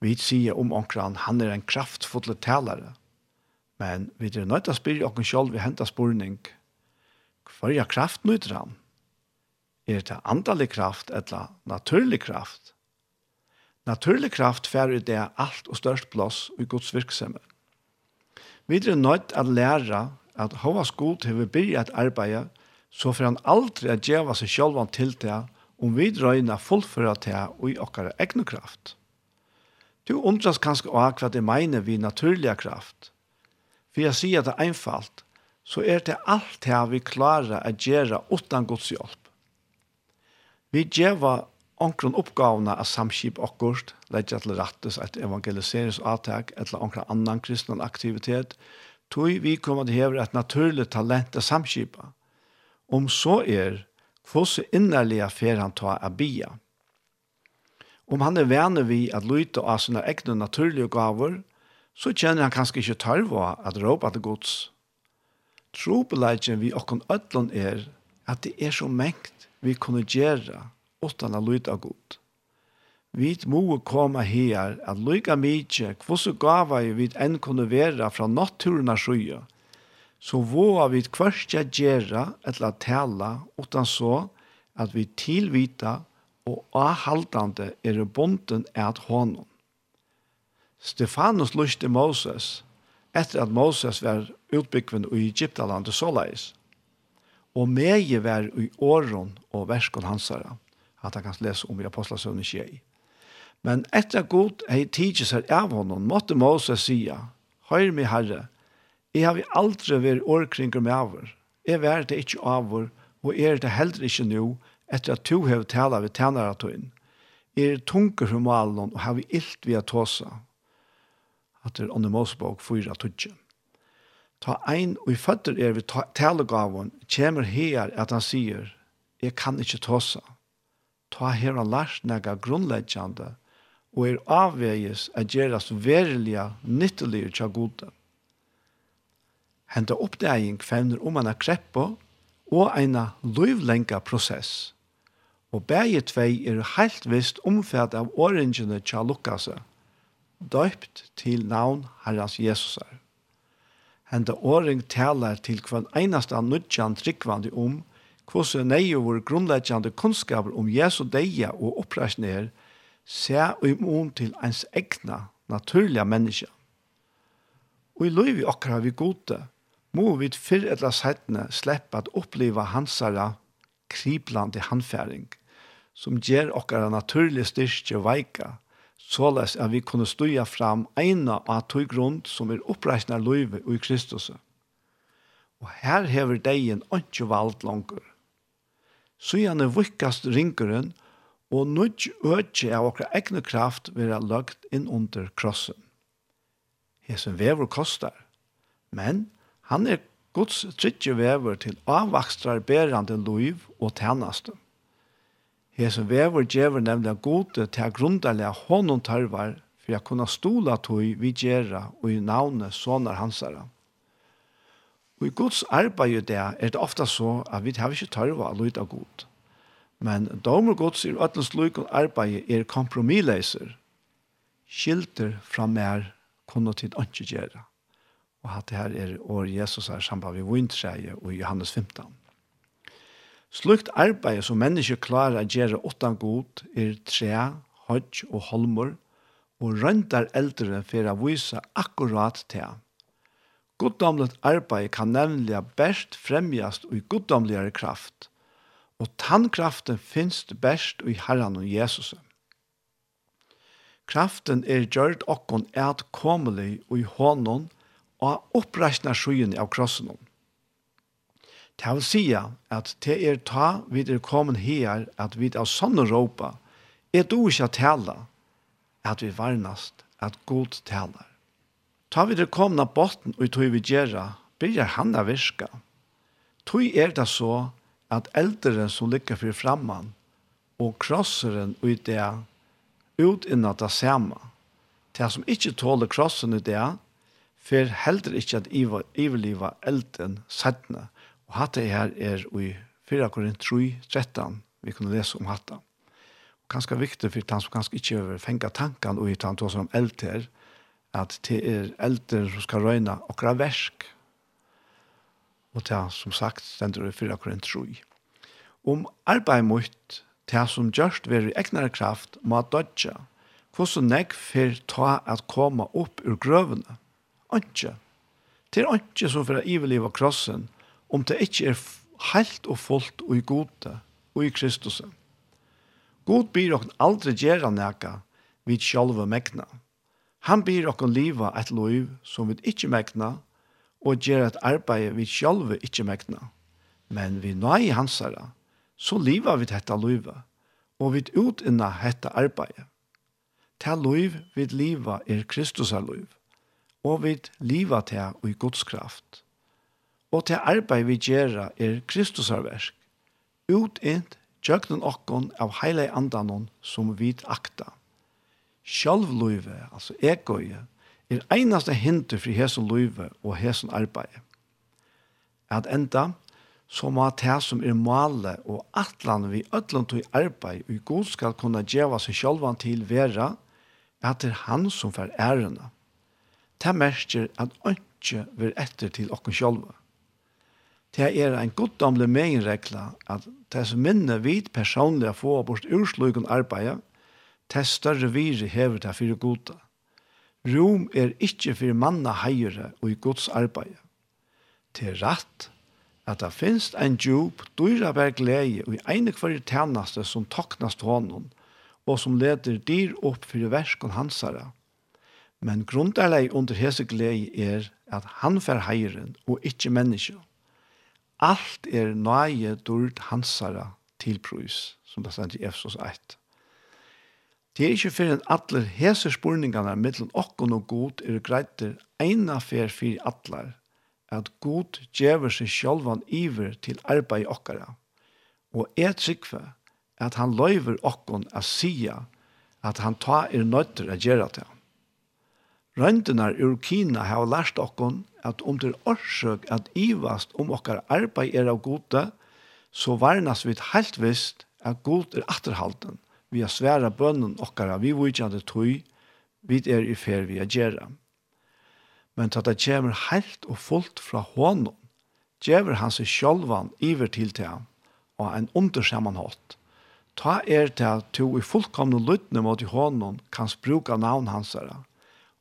Vi sier om omkran, han er en kraftfulle talare. Men vi er nødt til å spyrre oss selv ved hentas spurning. Hva er kraft nøyder han? Er det andalig kraft eller naturlig kraft? Naturlig kraft færer det alt og størst plass i Guds virksomhet. Vi er nødt at lære at Hovas god har vi byrja et arbeid, så får han aldri at djeva seg selv til det, om vi drøyna fullføre til og i okkara egne kraft. Du undras kanskje også hva det mener vi naturliga kraft. For jeg sier det einfalt, så er det alt det vi klarer at gjøre uten Guds hjelp. Vi djeva onkron uppgavna av samskip akkurst, leidja til rattes et evangeliseringsatak eller onkra annan kristnan aktivitet, tog vi kommande hever et naturlig talent av samskipa. Om så er, hvordan innerlige fer han ta av bia. Om han er vene vi at lyte av sina egne naturlige gaver, så kjenner han kanskje ikke tarva at råpa til gods. Trobeleidjen vi okkon ødlån er at det er så mengt vi kunne gjøre utan a lyda god. Vi må komme her at lyga mye hvordan gava vi enn kunne vera fra naturen av sjøya, så våa vi kvarstja gjerra etla tala utan så at vi tilvita og avhaldande er bonden at honom. Stefanus lyste Moses etter at Moses var utbyggven i Egyptalandet såleis, og meie var i åren og verskon hansara at han kan lese om i apostlesøvn i. Men etter at god hei tidsi seg av honom, måtte Moses sia, Høyr mi herre, jeg har vi aldri vært årkringer med avur. Jeg vær det ikke avur, og er det heller ikke nå, etter at to hev tala ved tænare tøyn. Jeg er tunker for malen, og har vi ilt via tåsa. At det er ånne Mosebok 4 tøtje. Ta ein og i føtter er vi talegavun, kjemer her at han sier, jeg kan ikke tåsa ta her og lært nega grunnleggjande, og er avveges at gjerast verilige, nyttelige tja gode. Henta oppdeging fevner om anna kreppo og eina løyvlenga prosess, og begge tvei er heilt vist omfatt av åringene tja lukkase, døypt til navn Herrens Jesusar. Henta åring talar til hver eneste nudjan tryggvandi om hvordan nei og vår grunnleggjande kunnskaper om Jesu deia og oppreisninger ser og imon til ens egna, naturliga menneske. Og i løyvi okkar har vi gode, må vi fyrr eller settene slippe at oppleva hansara kriblande handfæring, som gjer okkara naturlig styrke og veika, såleis at vi kunne støya fram eina av tog grunn som er oppreisna løyve og i Kristus. Og her hever deien ikke valgt langer – så gjerne vikkast ringeren, og nødt øke av okra egne kraft være lagt inn under krossen. Hesen vever kostar, men han er Guds tryggje vever til avvakstrar berande loiv og tænaste. Hesen vever djever nemlig gode til grundalega honom tørvar for jeg kunne stola tog vi gjerra og i navnet sånne hansere. Og i Guds arbeid der er det ofte så at vi har ikke tørre å lytte av Gud. Men domer Guds i ødelens lykke og arbeid er kompromisleiser. Skilter fra mer kunne tid ikke gjøre. Og at det her er år Jesus er sammen med vintreie og Johannes 15. Slukt arbeid som mennesker klarer å gjøre åttan god er tre, hodj og holmer, og røntar eldre for å vise akkurat til Goddomlet arbeid kan nemlig best fremjast og i goddomligere kraft, og tannkraften finst best i Herren og Jesus. Kraften er gjørt okkon et komelig og i hånden og oppreisna skyen av krossen. Det vil si at det er ta vid er kommet her at vi av sånne råpa er du ikke tala, at vi varnast at god talar. Ta vi det komna botten og tog vi gjøre, byrjar han å virka. Tog er det så at elderen som ligger for framman, og krosseren og det ut innan det samme. Det som ikke tåler krossen i det, for heldur ikke at iverliva elden sættene. Og hatt det her er i 4 Korint 3, 13, vi kunne lese om hatt det. Ganske viktig for han som kanskje ikke vil fenge tankene og i tanken om eld her, at det er eldre som skal røyne okra versk. Og det er som sagt stender i 4 Korint 3. Om arbeid mot det som gjørst ved i egnere kraft må dødja. hvordan jeg får ta at komme opp ur grøvene. Ikke. Det er ikke som for å iverlive krossen, om det ikke er helt og fullt og i gode og i Kristus. God byr dere aldri gjøre noe vi selv megner. Han byr okkon liva et loiv som vi ikkje megna, og gjer et arbeid vi sjálve ikkje megna. Men vi nøy hansara, så liva vi dette loiva, og vi utinna dette arbeid. Ta loiv vi liva er Kristusar loiv, og vi liva ta og i Guds kraft. Og ta arbeid vi gjerra er Kristusar versk, utint tjøkken okkon av heile andanon som vi akta sjálvløyve, altså egøye, er einaste hinder for hesen løyve og hesen arbeid. At enda, så må det som er male og atlan vi ødlan til arbeid og god skal kunne djeva seg sjálvan til vera, at det er han som får ærena. Det merker at ønske vil etter til okken sjálva. Det er en goddomlig meginregla at det som minne vid personlige få bort urslugen arbeidet, til større vire hever det fyrir goda. Rom er ikkje fyrir manna heire og i Guds arbeid. Til rett at det finst ein djup, dyra vær glede og i ene kvarje tjeneste som toknast hånden og som leder dyr opp fyrir verskon hansara. Men grunderleg under hese glede er at han fer heiren og ikkje menneskje. Alt er nøye dyrt hansara tilprøys, som det stender i Efsos 1. Det er ikke for en atler hese spurningene mellom okken og god er greiter ene fer for atler, at god djever seg sjølvan iver til arbeid i okkara. Og er tryggve at han løyver okken å sia at han tar er nøytter å gjøre til. Røyndene ur Kina har lært okken at om det er årsøk at ivast om okkar arbeid er av gode, så varnas vi helt visst at god er atterhalten vi har sværa bønnen okkara, vi vujtjande tøy, vi er i fer vi er gjerra. Men tatt det kommer helt og fullt fra hånden, gjever han seg sjølvan iver til til ham, og en undersammanhått. Ta er til at du i fullkomne lyttene mot i hånden kan spruka navn hans herre,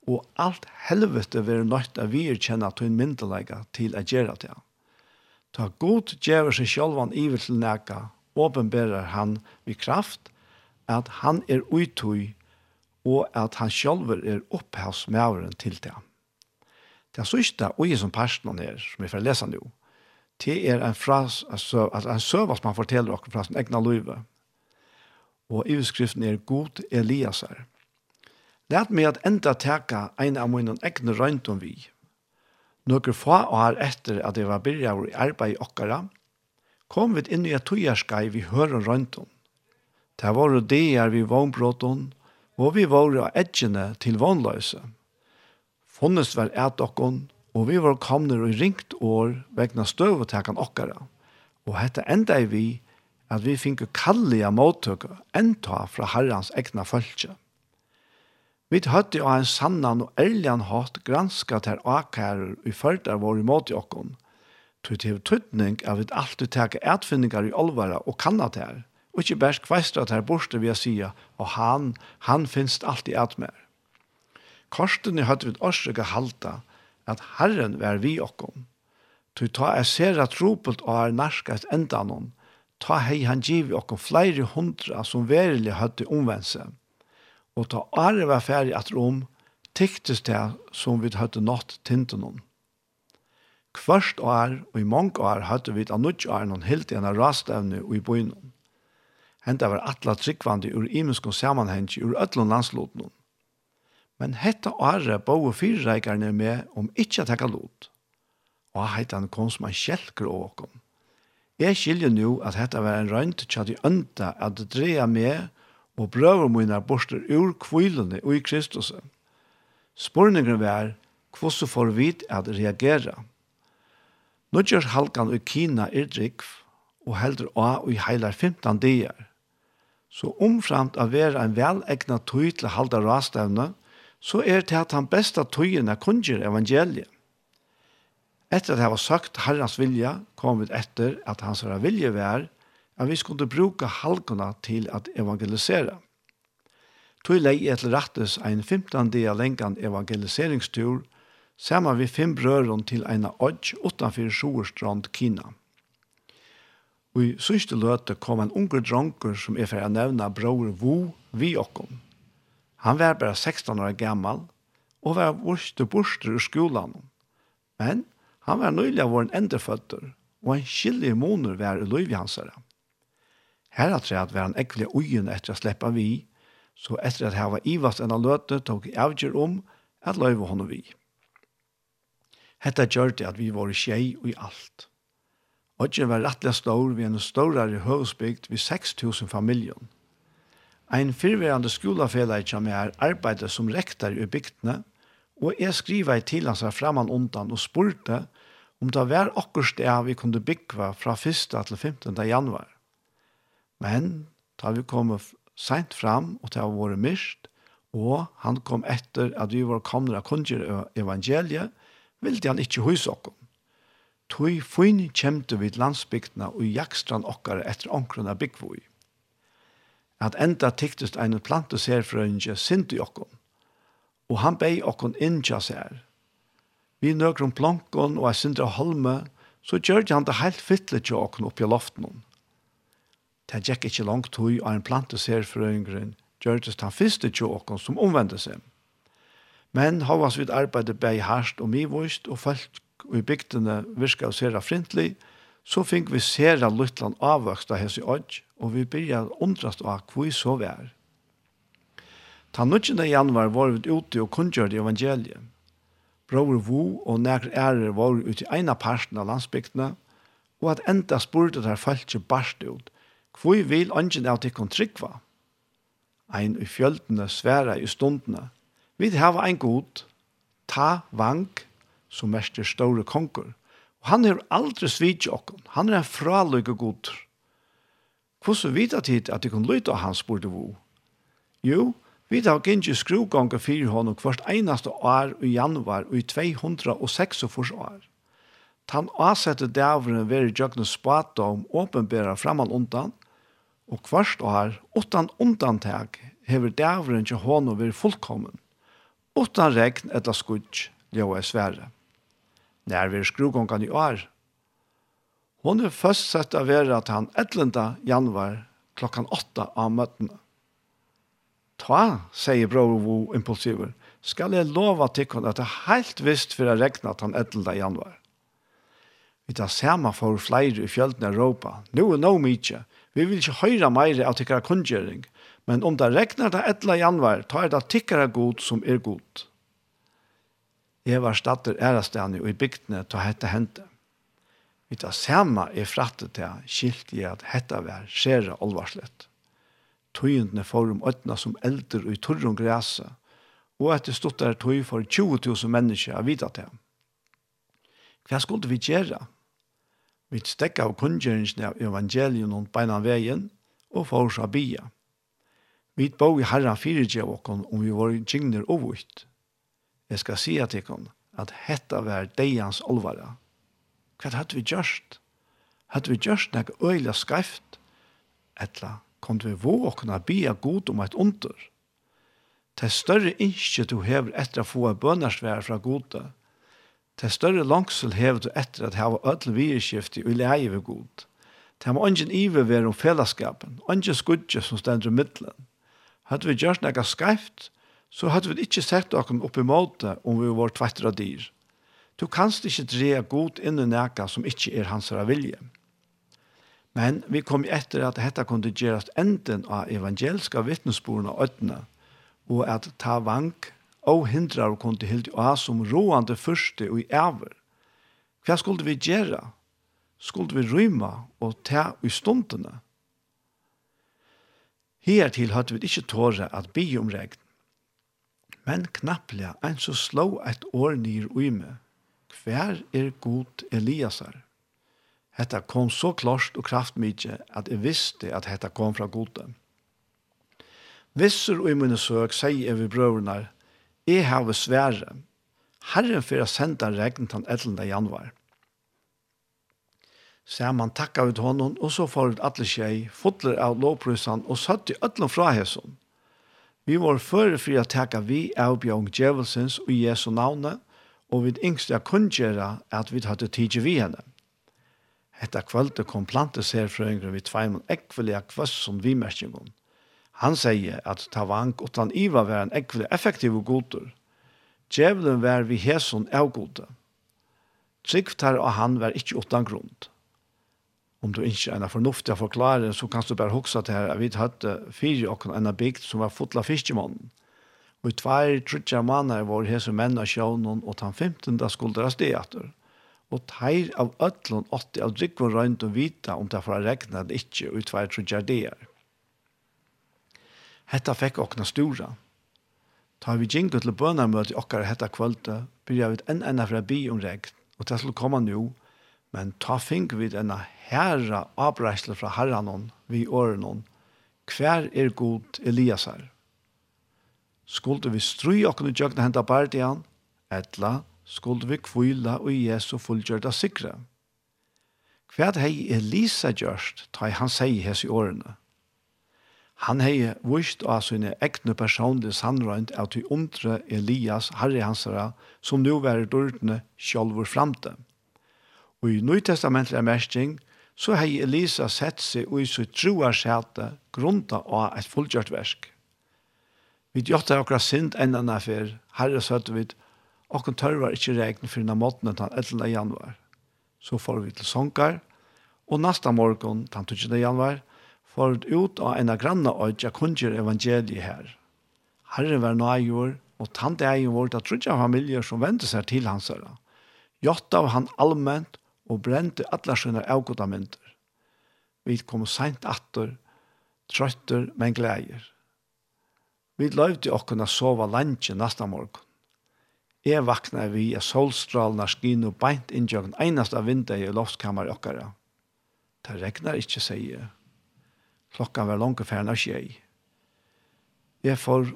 og alt helvete vil nødt av vi er kjenne til en myndelegge til å gjøre til ham. Ta god gjever seg sjølvan iver til neka, åpenberer han vid kraft, at han er uttøy, og at han selv er opphavsmæveren til det. Det sørste ui som personen her, som vi får lese nå, det er en fras, altså, en søva som han forteller dere fra sin egna løyve. Og overskriften er «God Elias her». Lært meg at enda teka en av mine egne røynt om vi. Nøkker få og etter at jeg var byrja i arbeid i okkara, kom vi inn i et tøyerskei vi hører røynt om. Det var det er vi vannbråten, og vi var av edgjene til vannløse. Fonnes var et okkon, og vi var kommet i ringt år vegna støvetekan okkara. Og hette enda i vi at vi finke kallige måttøkker enda fra herrens egna følge. Vi høtte av en sannan og ærligan hatt granska til akkærer i følger våre måte okkon, tog til tøtning av et alltid teke etfinningar i olvara og kanna til og ikke bare kveistra at borste vi a sia, og han, han finnes alltid at mer. Korsten i høyt vidt årsøke halta, at Herren vær vi okkom. Tui ta er ser at ropelt og er narska et enda noen, ta hei han givi okkom flere hundra som verilig høyt omvense, og ta are var ferdig at rom, tyktes det som vi høyt nått tinten noen. Kvørst år og i mange år høyt vi at nødt år noen helt igjen av rastevne og i bøynen. Henta var atle tryggvandi ur imenskon samanhengi ur öllun landsloten. Men hetta åre og fyrreikerne med om ikkje at hekka lot. Og heitan kom som en kjelker og åkom. Jeg skiljer nu at hetta var en røynt at de ønta at dreja med og brøver mine borster ur kvilene og i Kristus. Spørningen var hvordan får vi at reagera? Nå gjør halkan i Kina er drikv og heldur av i heilar 15 dier. Så omframt av vera en velegnet tøy til halda rastevne, så er det at han besta tøyene er evangeliet. Etter at jeg var sagt Herrens vilja, kom vi etter at hans vilje var, at vi skulle bruke halkene til at evangelisere. Tøy lei etter rettes en 15 dia lengan evangeliseringstur, sammen vi fem brøren til en odj utenfor Sjoerstrand, Kina. Og i syste løte kom en unger dronker som er for å nevne bror Wu vi okkom. Han var bare 16 år gammal og var vurste borster ur skolan. Men han var nøylig av våren endeføtter og en skillig moner var i løyvi hansere. Her at seg var han ekkelig ugen etter å slippe vi, så etter at her var ivast enn av løte tog jeg avgjør om at løyvi honom vi. Hetta gjør det at vi var i skjei og i alt. Odgen var rettelig stor ved en storere høvesbygd ved 6.000 familjer. Ein fyrverande skolafellag som er arbeidet som rektor i bygdene, og jeg skriva i tilhansa framan undan og spurte om det var okkur sted vi kunde byggva fra 1. til 15. januar. Men da vi kom sent fram og det var våre mist, og han kom etter at vi var kommet av kunngjør evangeliet, ville han ikke huske oss. Tøy fyn kjemte vid landsbygdene og jakstran okkar etter omkrona byggvoi. At enda tyktest ein planteserfrøynge sint i okkon, og han bei okkon inntja sær. Vi nøkron plankon og ei sindra holme, så gjør han det heilt fytle til okkon oppi loften. Det gikk ikkje langt tøy av ein planteserfrøyngren gjørtes han fyrste til okkon som omvendte seg. Men havas vid arbeidde bei herst og mivoist og følt i bygdene virka sera frintlig, så fink vi sera Lutland avvøkst av hese odj, og vi byrja undrast av hvor så vi er. Ta 19. januar var vi ute og kunngjørte evangeliet. Bror Vo og nær ærer var ute i ena parten av landsbygdene, og at enda spurte der falt ikke barst ut, hvor vil ånden av til kontrikva? Ein i fjöldene sværa i stundene, vi hava ein god, ta vank, som mest er store konger. Og han er aldri svidt okken. Han er en fraløyke god. Hvordan vet jeg tid at de kan lytte av hans borde vo? Jo, vi tar ikke skruganger fire hånd hvert eneste år i januar og i 206 år. Tan avsette dævren veri jøgnes spata om åpenbæra framan undan, og hvert år, utan undantag, hever dævren til hånden veri fullkommen, utan regn etter skudj, ljøa svære. När vi skrugongan i år. Hon er først sett av er at han 11 januari klockan 8 av møttene. Ta, säger bror Vo impulsiver, skal jeg lova til henne at det er helt visst for å regna at han 11. januar. Vi tar samme for flere i fjölden i Europa. Nå er noe mye. Vi vil ikke høyre mer av tikkere kundgjøring, men om det regner det 11. januar, tar det tikkere god som er god. Jeg var stater ærestene og i bygdene til hette hente. Vi tar samme i frattet til skilt i at hette var skjere alvarslet. Tøyendene får om ødene som elder i torren græse, og etter stått der tøy for 20 000 mennesker av vite til. Hva skulle vi gjøre? Vi stekket av kundgjøringen av evangelien og beina veien, og får av bia. Vi bo i herren fire djevåkken om vi var kjengner og vutt. Jeg skal si at jeg kom, at hetta var deians olvara. Hva hadde vi gjørst? Hadde vi gjørst nek øyla skreft? Etla, kom vi våkna bia god om eit under? Til større innskje du hever etter å få bønarsvær fra gode, til større langsel hever du etter at hava ødel vireskifte i leie ved god. Til må ingen ive være om fellesskapen, ingen skudje som stender i middelen. Hadde vi gjørst nek skreft, så hadde vi ikke sett dere opp i måte om vi var tvettere dyr. Du kanst ikke dreie god inn i næka som ikke er hans vilje. Men vi kom etter at dette kunne gjøres enden av evangeliska vittnesborene og ødene, og at ta vank og hindre og kunne hilde av som roende første og i æver. Hva skulle vi gjøre? Skulle vi rymme og ta i stundene? Hertil hadde vi ikke tåre at bi om regn men knapplega ein så slå eit år nyr uime. Hver er god Eliasar? Hetta kom så klart og kraftmykje at jeg visste at hetta kom fra gode. Vissur og i munne søk sier jeg ved brøverne, jeg har svære, Herren for å sende regn til 11. januar. Så man takka ut honom, og så får alle tjej, fotler av lovprysan, og satt i ødlen fra hesson. Vi var føre fri att tacka vi av Bjørn Djevelsens og Jesu navne, og vi yngste jeg kunngjera at vi hadde tidsi vi henne. Hetta kvölde kom plantes her frøyngre vi tveimun ekvelia kvösson vimerkingum. Han sier at tavank utan iva var en ekvelig effektiv og godur. Djevelen var vi heson avgode. gode. her og han var ikkje utan grunn om du ikke er en fornuftig å forklare, så kan du bare huske til her, at vi hadde fire og en bygd som var fotla fiskemån. Og i tvær trutja måneder var hese menn av sjånen, og den femtende skulle deres det etter. Og teir av ødlån åtti av drikven røynt å vite om det fra regnet eller ikke, og i tvær trutja det er. Hetta fikk okna stora. Ta vi gingo til bønarmøte i okkar hetta kvölde, byrja vi enn enn fra bi om regn, og det skulle komma nu, og Men ta fink vid enn herra avbreisle fra herranon vi årenon. Hver er god Eliasar? Skulle vi stry okkene i henta bardian, etla skulle vi kvila og Jesu fullgjørda sikre. Hver hei Elisa gjørst, ta han seg hes i årene. Han hei vust av sine egne personlige sannrøynd av til undre Elias, herre hansara, som nu var i dørtene sjølver fremte. Og i nøytestamentlig mersking, så har Elisa sett seg og i sitt troarsete grunda av et fullgjørt versk. Vi gjør akkurat sind enn enn affær, herre søtte vi, okken tørver ikke regn for denne måten den 11. januar. Så får vi til Sonkar, og neste morgen, den 20. januar, får vi ut av en av granna og jeg kunnger evangeliet her. Herre var nøyjord, og tante eier vårt at trodde familier som venter seg til hans herre. Gjøtta av han allment, og brente alla sina avgodamenter. Vi kom sent atter, trøtter, men gleder. Vi løyvde kunne sova landje neste morgen. Jeg vakna vi av solstralene skinn og beint inntjøkken eneste av vinduet i loftkammeret okkara. Det regner ikke, sier jeg. Klokkan var langt færre av skjei. Jeg får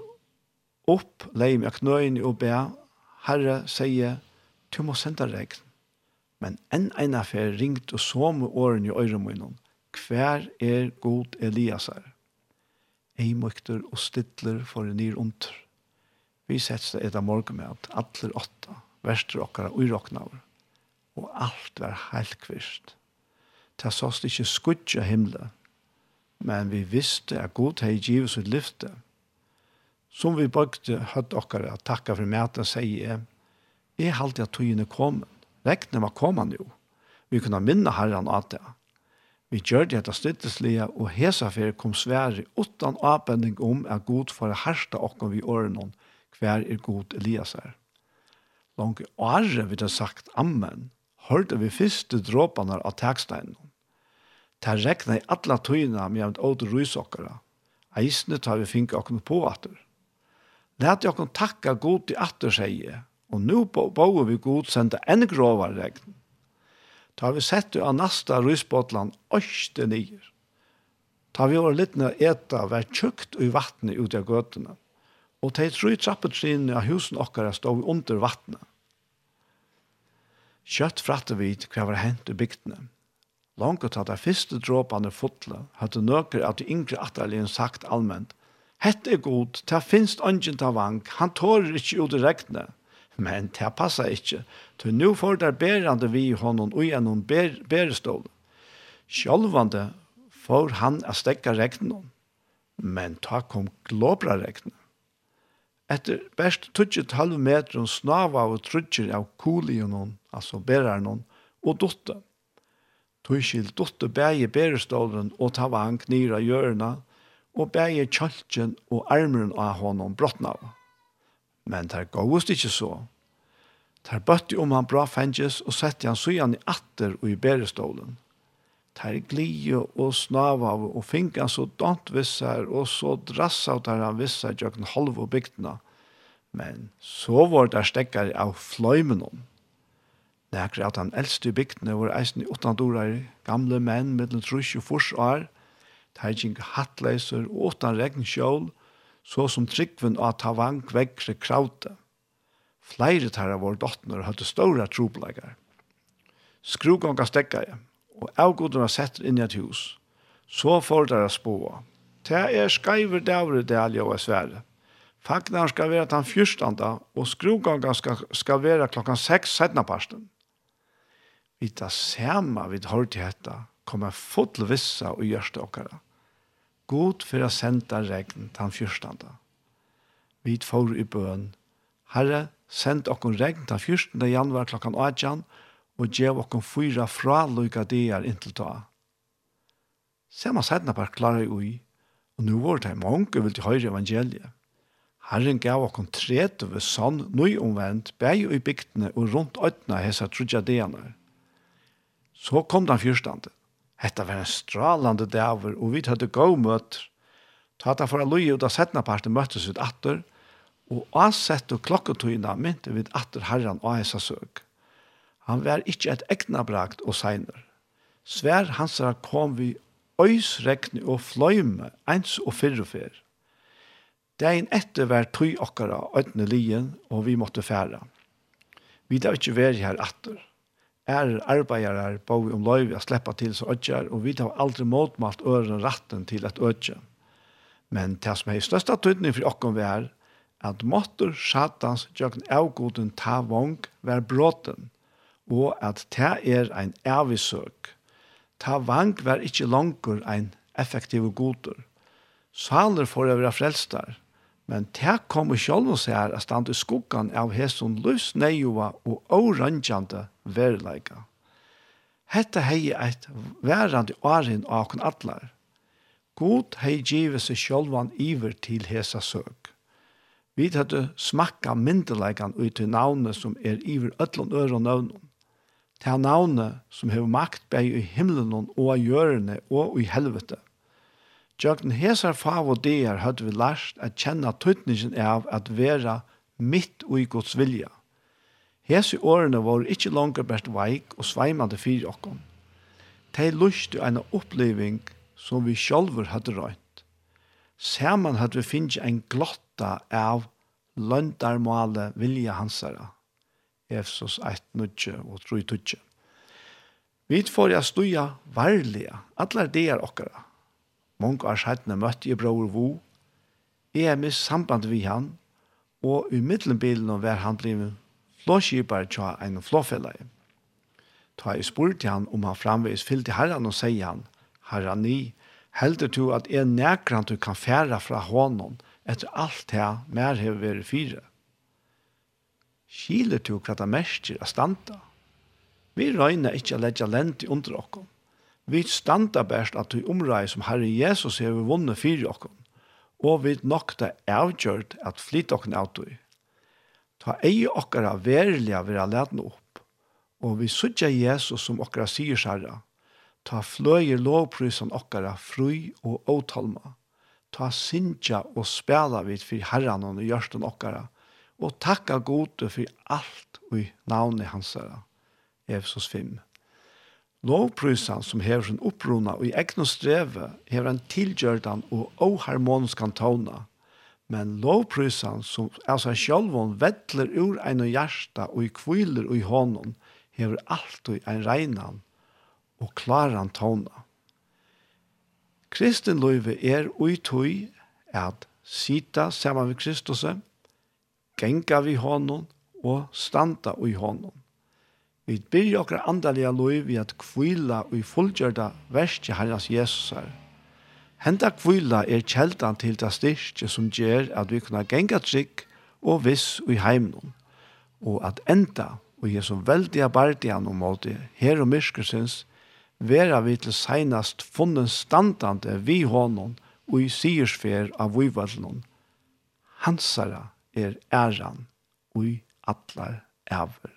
opp, leie meg knøyene og be, Herre, sier, du må sende regn. Men enn ein affær ringt og som åren i øyremunnen, hver er god Eliasar? Ei møkter og stidler for en nyr under. Vi sets det etter at alle åtta, verster okkara uroknaver, og alt var heilkvist. Ta såst ikkje skudja himle, men vi visste at god hei givet sitt lyfte. Som vi bøkte høtt okkara at takka for mæten, sier jeg, jeg halte at togene kommer Vekne var koma nu. Vi kunne minne herran av det. Vi gjør det etter stytteslige, og hesafer kom svære utan avbending om at god for hersta okkom vi årenon, hver er god Elias er. Lange åre vi det sagt ammen, hørte vi første dråpene av teksteinen. Det rekna i alla tøyna med en åter rysokkere. Eisene tar vi finke okkom på atter. Læt jeg okkom takka god i atter, sier Og nå bør vi god sende en grovare regn. Da vi sett av nasta rysbottlan øyste nyer. Da vi var litt ned eta vær tjukt i vattnet ut av gøtene. Og de tru trappetrinene av husen okkara stod under vattnet. Kjøtt fratte vi hva var hent i bygdene. Langt at de første dråpene fotle hadde nøkker at de yngre atterligen sagt allment Hette er god, ta finst ungen ta vank, han tårer ikke ut i regnet men det passer ikke. Så nå får det berende vi honom og gjennom ber, berestål. Sjølvande får han å stekke regnen, men ta kom glåbra regnen. Etter best 12 meter snava og trutjer av kolionon, altså berarnon, og dotter. Tøyskild dotte bæge berestålen og ta han nira hjørna, og bæge kjøltjen og armeren av honom brottnav. Men det gås ikke så. Tar bøtti om han bra fenges og setti han sujan i atter og i berestolen. Tar glije og snava og og finkan så dant vissar og så drassa av tar han vissar jøkken halv og bygdna. Men så var der stekkar av fløymenon. Nekre at han eldste i bygdene var eisen i åttandorar, gamle menn middelen trus og fors år, tar hattleiser og åttan regn så som tryggven av tavang vekkre krautet. Flere tar av våre dottner hadde store tropleikar. Skrugonga stekka jeg, og avgodene setter inn i et hus. Så får dere spå. Det er skreiver dævre det alje og svære. Fagnar skal være den fyrstanda, og skrugonga skal, skal være klokkan 6 sedna parsten. Vi tar sema vid hård hetta, kommer full vissa og gjørste okkara. God for å senda regn den fyrstanda. Vi får i bøn, Herre, send okkon regn til 14. januar klokkan 18 og gjev okkon fyra fraløyga dier inntil ta. Sema sætna bare klarar ui, og nu var det mange vil til høyre evangeliet. Herren gav okkon tret over sann, nøy omvendt, bæg i bygdene og rundt øytna hesa trudja dagarna. Så kom den fyrstande. Hetta var en stralande dæver, og vi hadde gau møter. Ta ta for a lui ut av setna parten møttes ut atter, Og avsett og klokketøyene mynte vid atter herren og hans søk. Han var ikke et egna brakt og seiner. Svær hans kom vi øysrekne og fløyme, ens og fyrrefer. Dein etter var tøy okkara øyne lien, og vi måtte fære. Vi da ikke vær her atter. Er arbeidere bo om løyve å slippe til så ødjer, og vi har aldri måtmalt øren ratten til et ødje. Men det som er største tøyning for okken vi er, at måttur satans jøkken avgoden ta vong vær bråten, og at ta er ein avvisøk. Ta vong vær ikkje langer ein effektiv goder. Saler får jeg være frelstar, men ta kommer sjálv og her at stand i skuggan av hesson lus neioa og orangjande verleika. Hetta hei eit verandi åren av kon atlar. God hei givet seg sjálvan iver til hesa søk. Vi hadde smakka myndeleikene ut til navnet som er iver ødlån øre og navnet. Til navnet som hever makt beg i himmelen og i hjørne og i helvete. Jøkken hesar fav og der hadde vi lært at kjenne tøytningen av at vera mitt og i Guds vilja. Hesi årene var ikke langer best veik og sveimande fyrir okkon. lust lusht en oppleving som vi sjálfur hadde røynt. Saman hadde vi finnes en glotta av løndarmale vilja hansara. Efsos 1, 9 og 3, 2. Vi får jeg stuja varliga, allar deir okkara. Många år sættene møtte jeg bror Vo. Jeg er med samband vi han, og i middelbilen var han blivet flåskipar tja en flåfellag. Ta jeg spurte han om han framvis fyllte herran og sier han, herran ni, heldur du at er nækran du kan færa fra honom etter alt her mer hever veri fire. Skiler du hva det mestjer er standa? Vi røyner ikkje a ledja lent i under okkom. Vi standa best at du omrei som Herre Jesus hever vunnet fire okkom, og vi nokta avgjørt at flyt okkom av du. Ta ei okkara verilega vera leten opp, og vi sutja Jesus som okkara sier særra, Ta fløyer lovprysan okkara fru og åtalma. Ta sinja og spela vid for herran og hjørsten okkara. Og takka gode for alt i navnet hansara. Efsos 5. Lovprysan som hever sin opprona og i egnu streve hever en tilgjørdan og oharmonisk tona. Men lovprysan som altså sjálvon vettler ur ein og hjarta og i kviler og i hånden hever alltid ein reinan og klaran tona. Kristin løyve er ui tøy at sita saman vi Kristus, genga vi honom og standa ui honom. Vi byrja okra andaliga løyve at kvila ui fullgjörda verste herras Jesus her. Henta kvila er kjeldan til det styrke som gjør at vi kunna genga trygg og viss ui heimnum, og at enda og Jesu veldige bardian om måte her og myrskusins vera vi til seinast funnen standande vi honom og i siersfer av vivalnon. Hansara er æran og i atlar æver.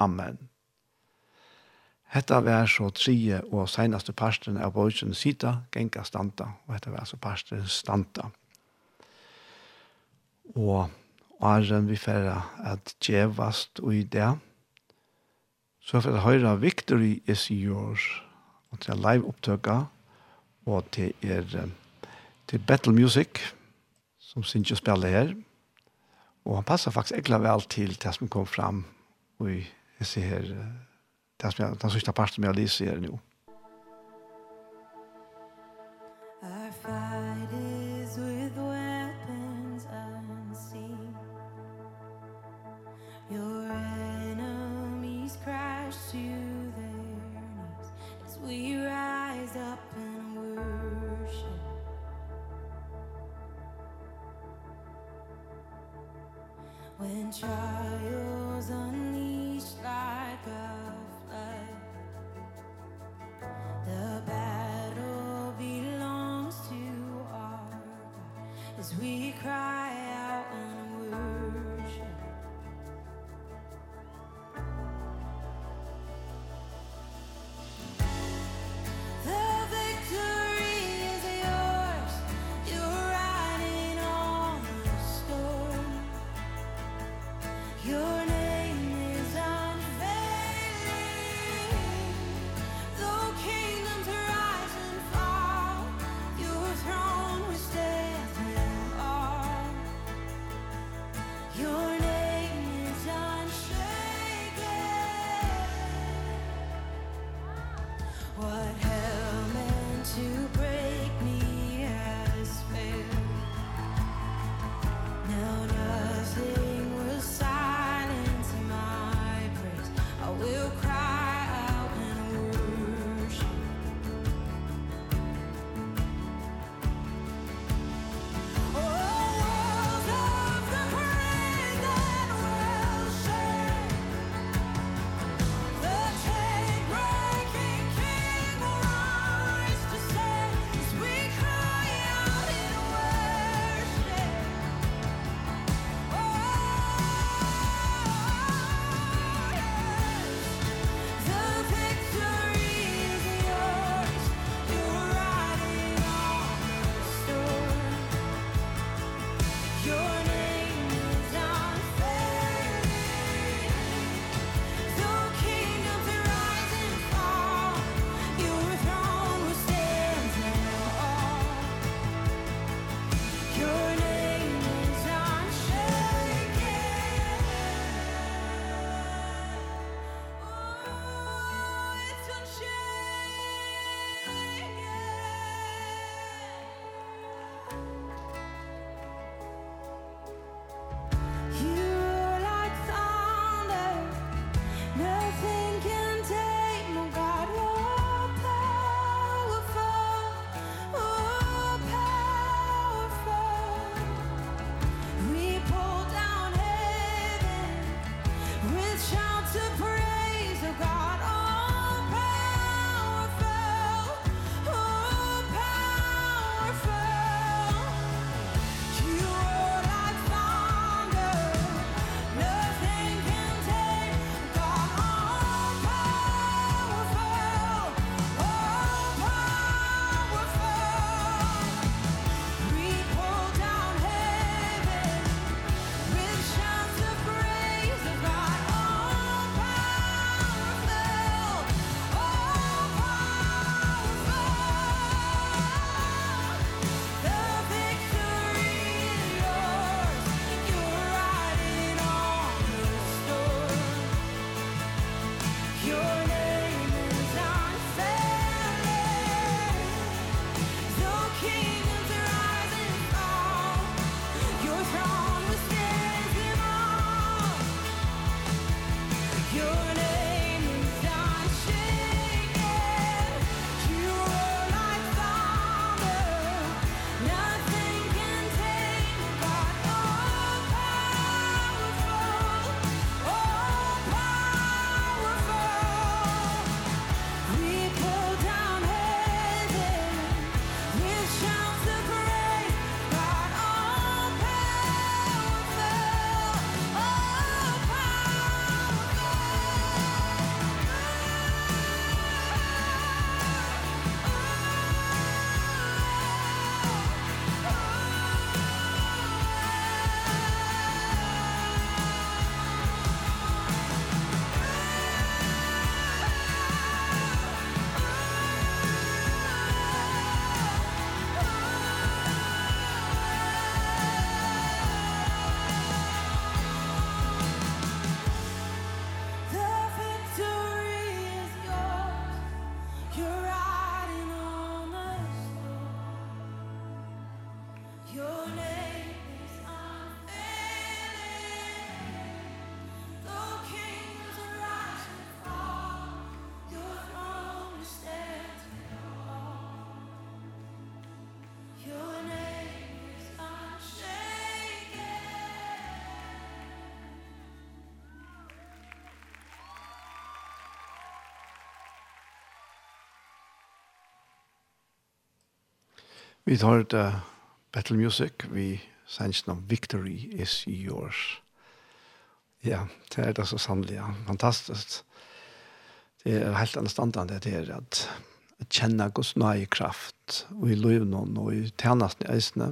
Amen. Hetta var så trie og seinaste parsten av bøysen sita, genka standa, og hetta var så parsten standa. Og åren vi færre at djevast og i det, så for å høre Victory is yours og til live opptøkker, og til, er, til Battle Music, som synes jeg spiller her. Og han passer faktisk egentlig vel til det som kom fram og jeg ser her, det som jeg, den sørste parten som jeg lyser her nå. child Vi tar det uh, Battle Music, vi sender om Victory is Yours. Ja, det er det så sannelig, ja. Fantastisk. Det er helt anstandende, det er at jeg kjenner Guds nøye kraft og i løvnån og i tjenesten i eisene.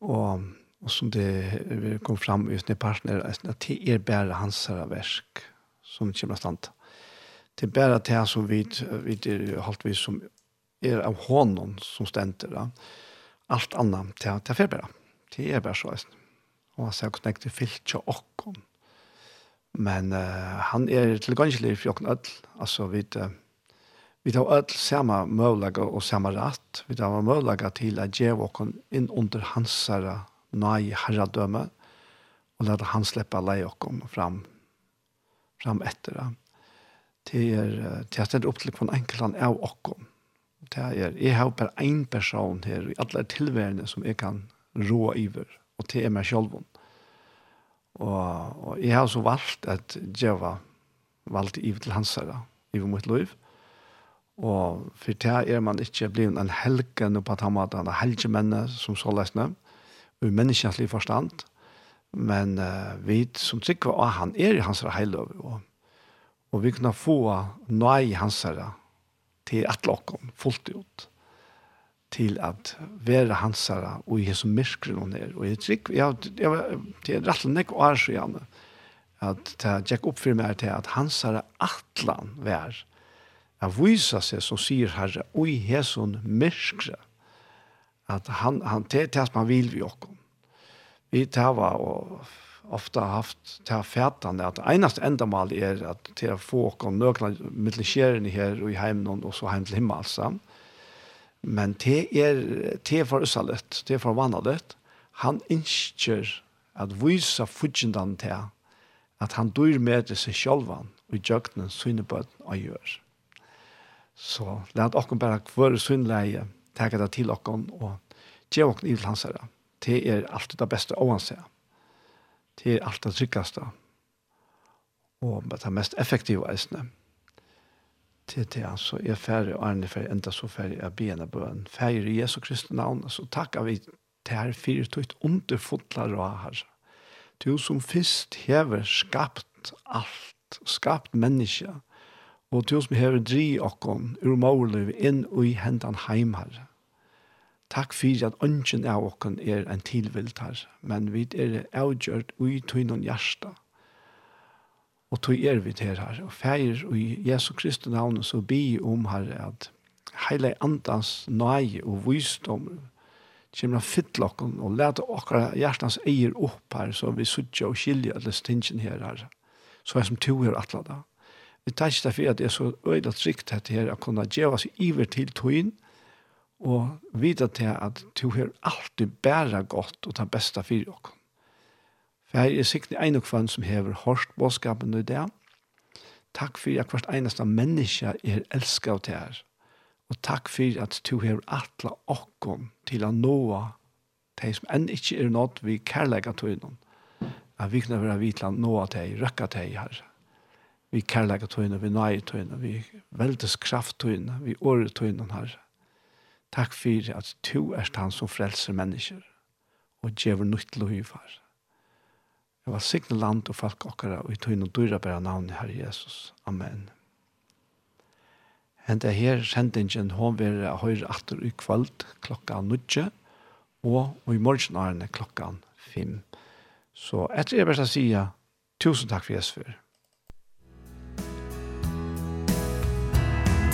Og, og som det kom fram i sin partner eisene, at det er bare hans versk som kommer stand. Det er bare det som vi, vi er holdt vi som er av honom som ständer. da. Allt annat till, til förbära. Det är bara så. Och han sier hvordan han fyllt til åkken. Men uh, han är tilgangelig for åkken ødel. Altså vid... Uh, vi tar öll samma möjliga och samma rätt. Vi tar möjliga till att ge åkon in under hans nej herradöme och låta han släppa lej åkon fram, fram efter det. Det är, det är upp till en enkel av åkon det er, jeg har bare en person her i alle tilværende som jeg kan rå iver, og det er meg selv. Og, og jeg har så valgt at djeva valgt iver til hans herre, i mot liv. Og for det er man ikke blitt en helgen på den måten, en helgemenne som så løsne, og menneskentlig forstand, men uh, vi som tykker at han er i hans heiløv, og, og vi kunne få nøy i hans herre, til at lokken fullt ut til at være hansara og i som myrkren noen er. Og jeg trygg, ja, jeg, det er rett og nek så gjerne at det gikk opp for meg til at hansara atlan vær at vysa seg som sier herre og i hesson at han, han det er det man vil vi okkom. Vi tar var og ofta haft til fætande at einast endamal er at til å få okon nøkna mittelskjeren her og i heimen og så heim til himmel altså. Men det er, det er for usalet, det er for vannalet. Han innskjer at vysa fudgendan til at han dyr med seg sjolvan og i djøgnen synebød og gjør. Så lad okon bare kvøre synleie, teka det til okon og tjev okon i hans herre. Det er alltid det beste oansett til alt det tryggaste. Og det mest effektive eisene. Til det altså er ferdig, og er ferdig, enda så ferdig er bena bøen. Ferdig i Jesu Kristi navn, så takker vi til her fire tøyt underfotler og her. Du som først hever skapt alt, skapt mennesker, og du som hever dri okkon, ur målet inn og i hendan heim herre Takk fyrir at ønsken av okken er en tilvilt her, men vi er avgjørt ui tøynon hjärsta. Og tøy er vi til her, og feir i Jesu Kristi navn, så bi om her at heile andans nøye og visdom kommer å fytle okken og lete okkara hjertans eier opp her, så vi suttje og skilja alle stingen her her, så er som to er atlada. Vi tar ikke derfor at det er så øyla trygt dette her, at kunne djeva seg iver til tøyen, og vita til at du har alltid bæra godt og ta besta fyrir okkom. For jeg er sikkert en og kvann som hever hårst bådskapen i det. Takk for at hvert eneste menneske er elsket av det her. Og takk for at du hever atla okkom til å nå de som enn ikke er nått vi kærlega tøynon. At vi kunne være vitla nåa de, røkka de her. Vi kærlega tøynon, vi nøy tøynon, vi veldes kraft tøynon, vi åre tøynon herre Takk for at du er han som frelser mennesker og djever nytt lov far. Jeg var signe land og folk okkara og i tøyne og dyra bæra navnet her Jesus. Amen. Hent er her sendingen hon vil høyre atter i kvöld klokka nudje og, og i morgenarene klokka fem. Så etter jeg bare sier tusen takk for Jesus for.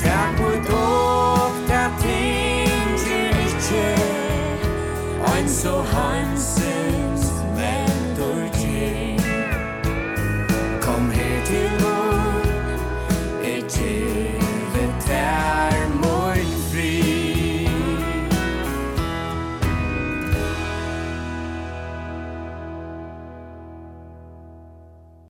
Takk for so heimselig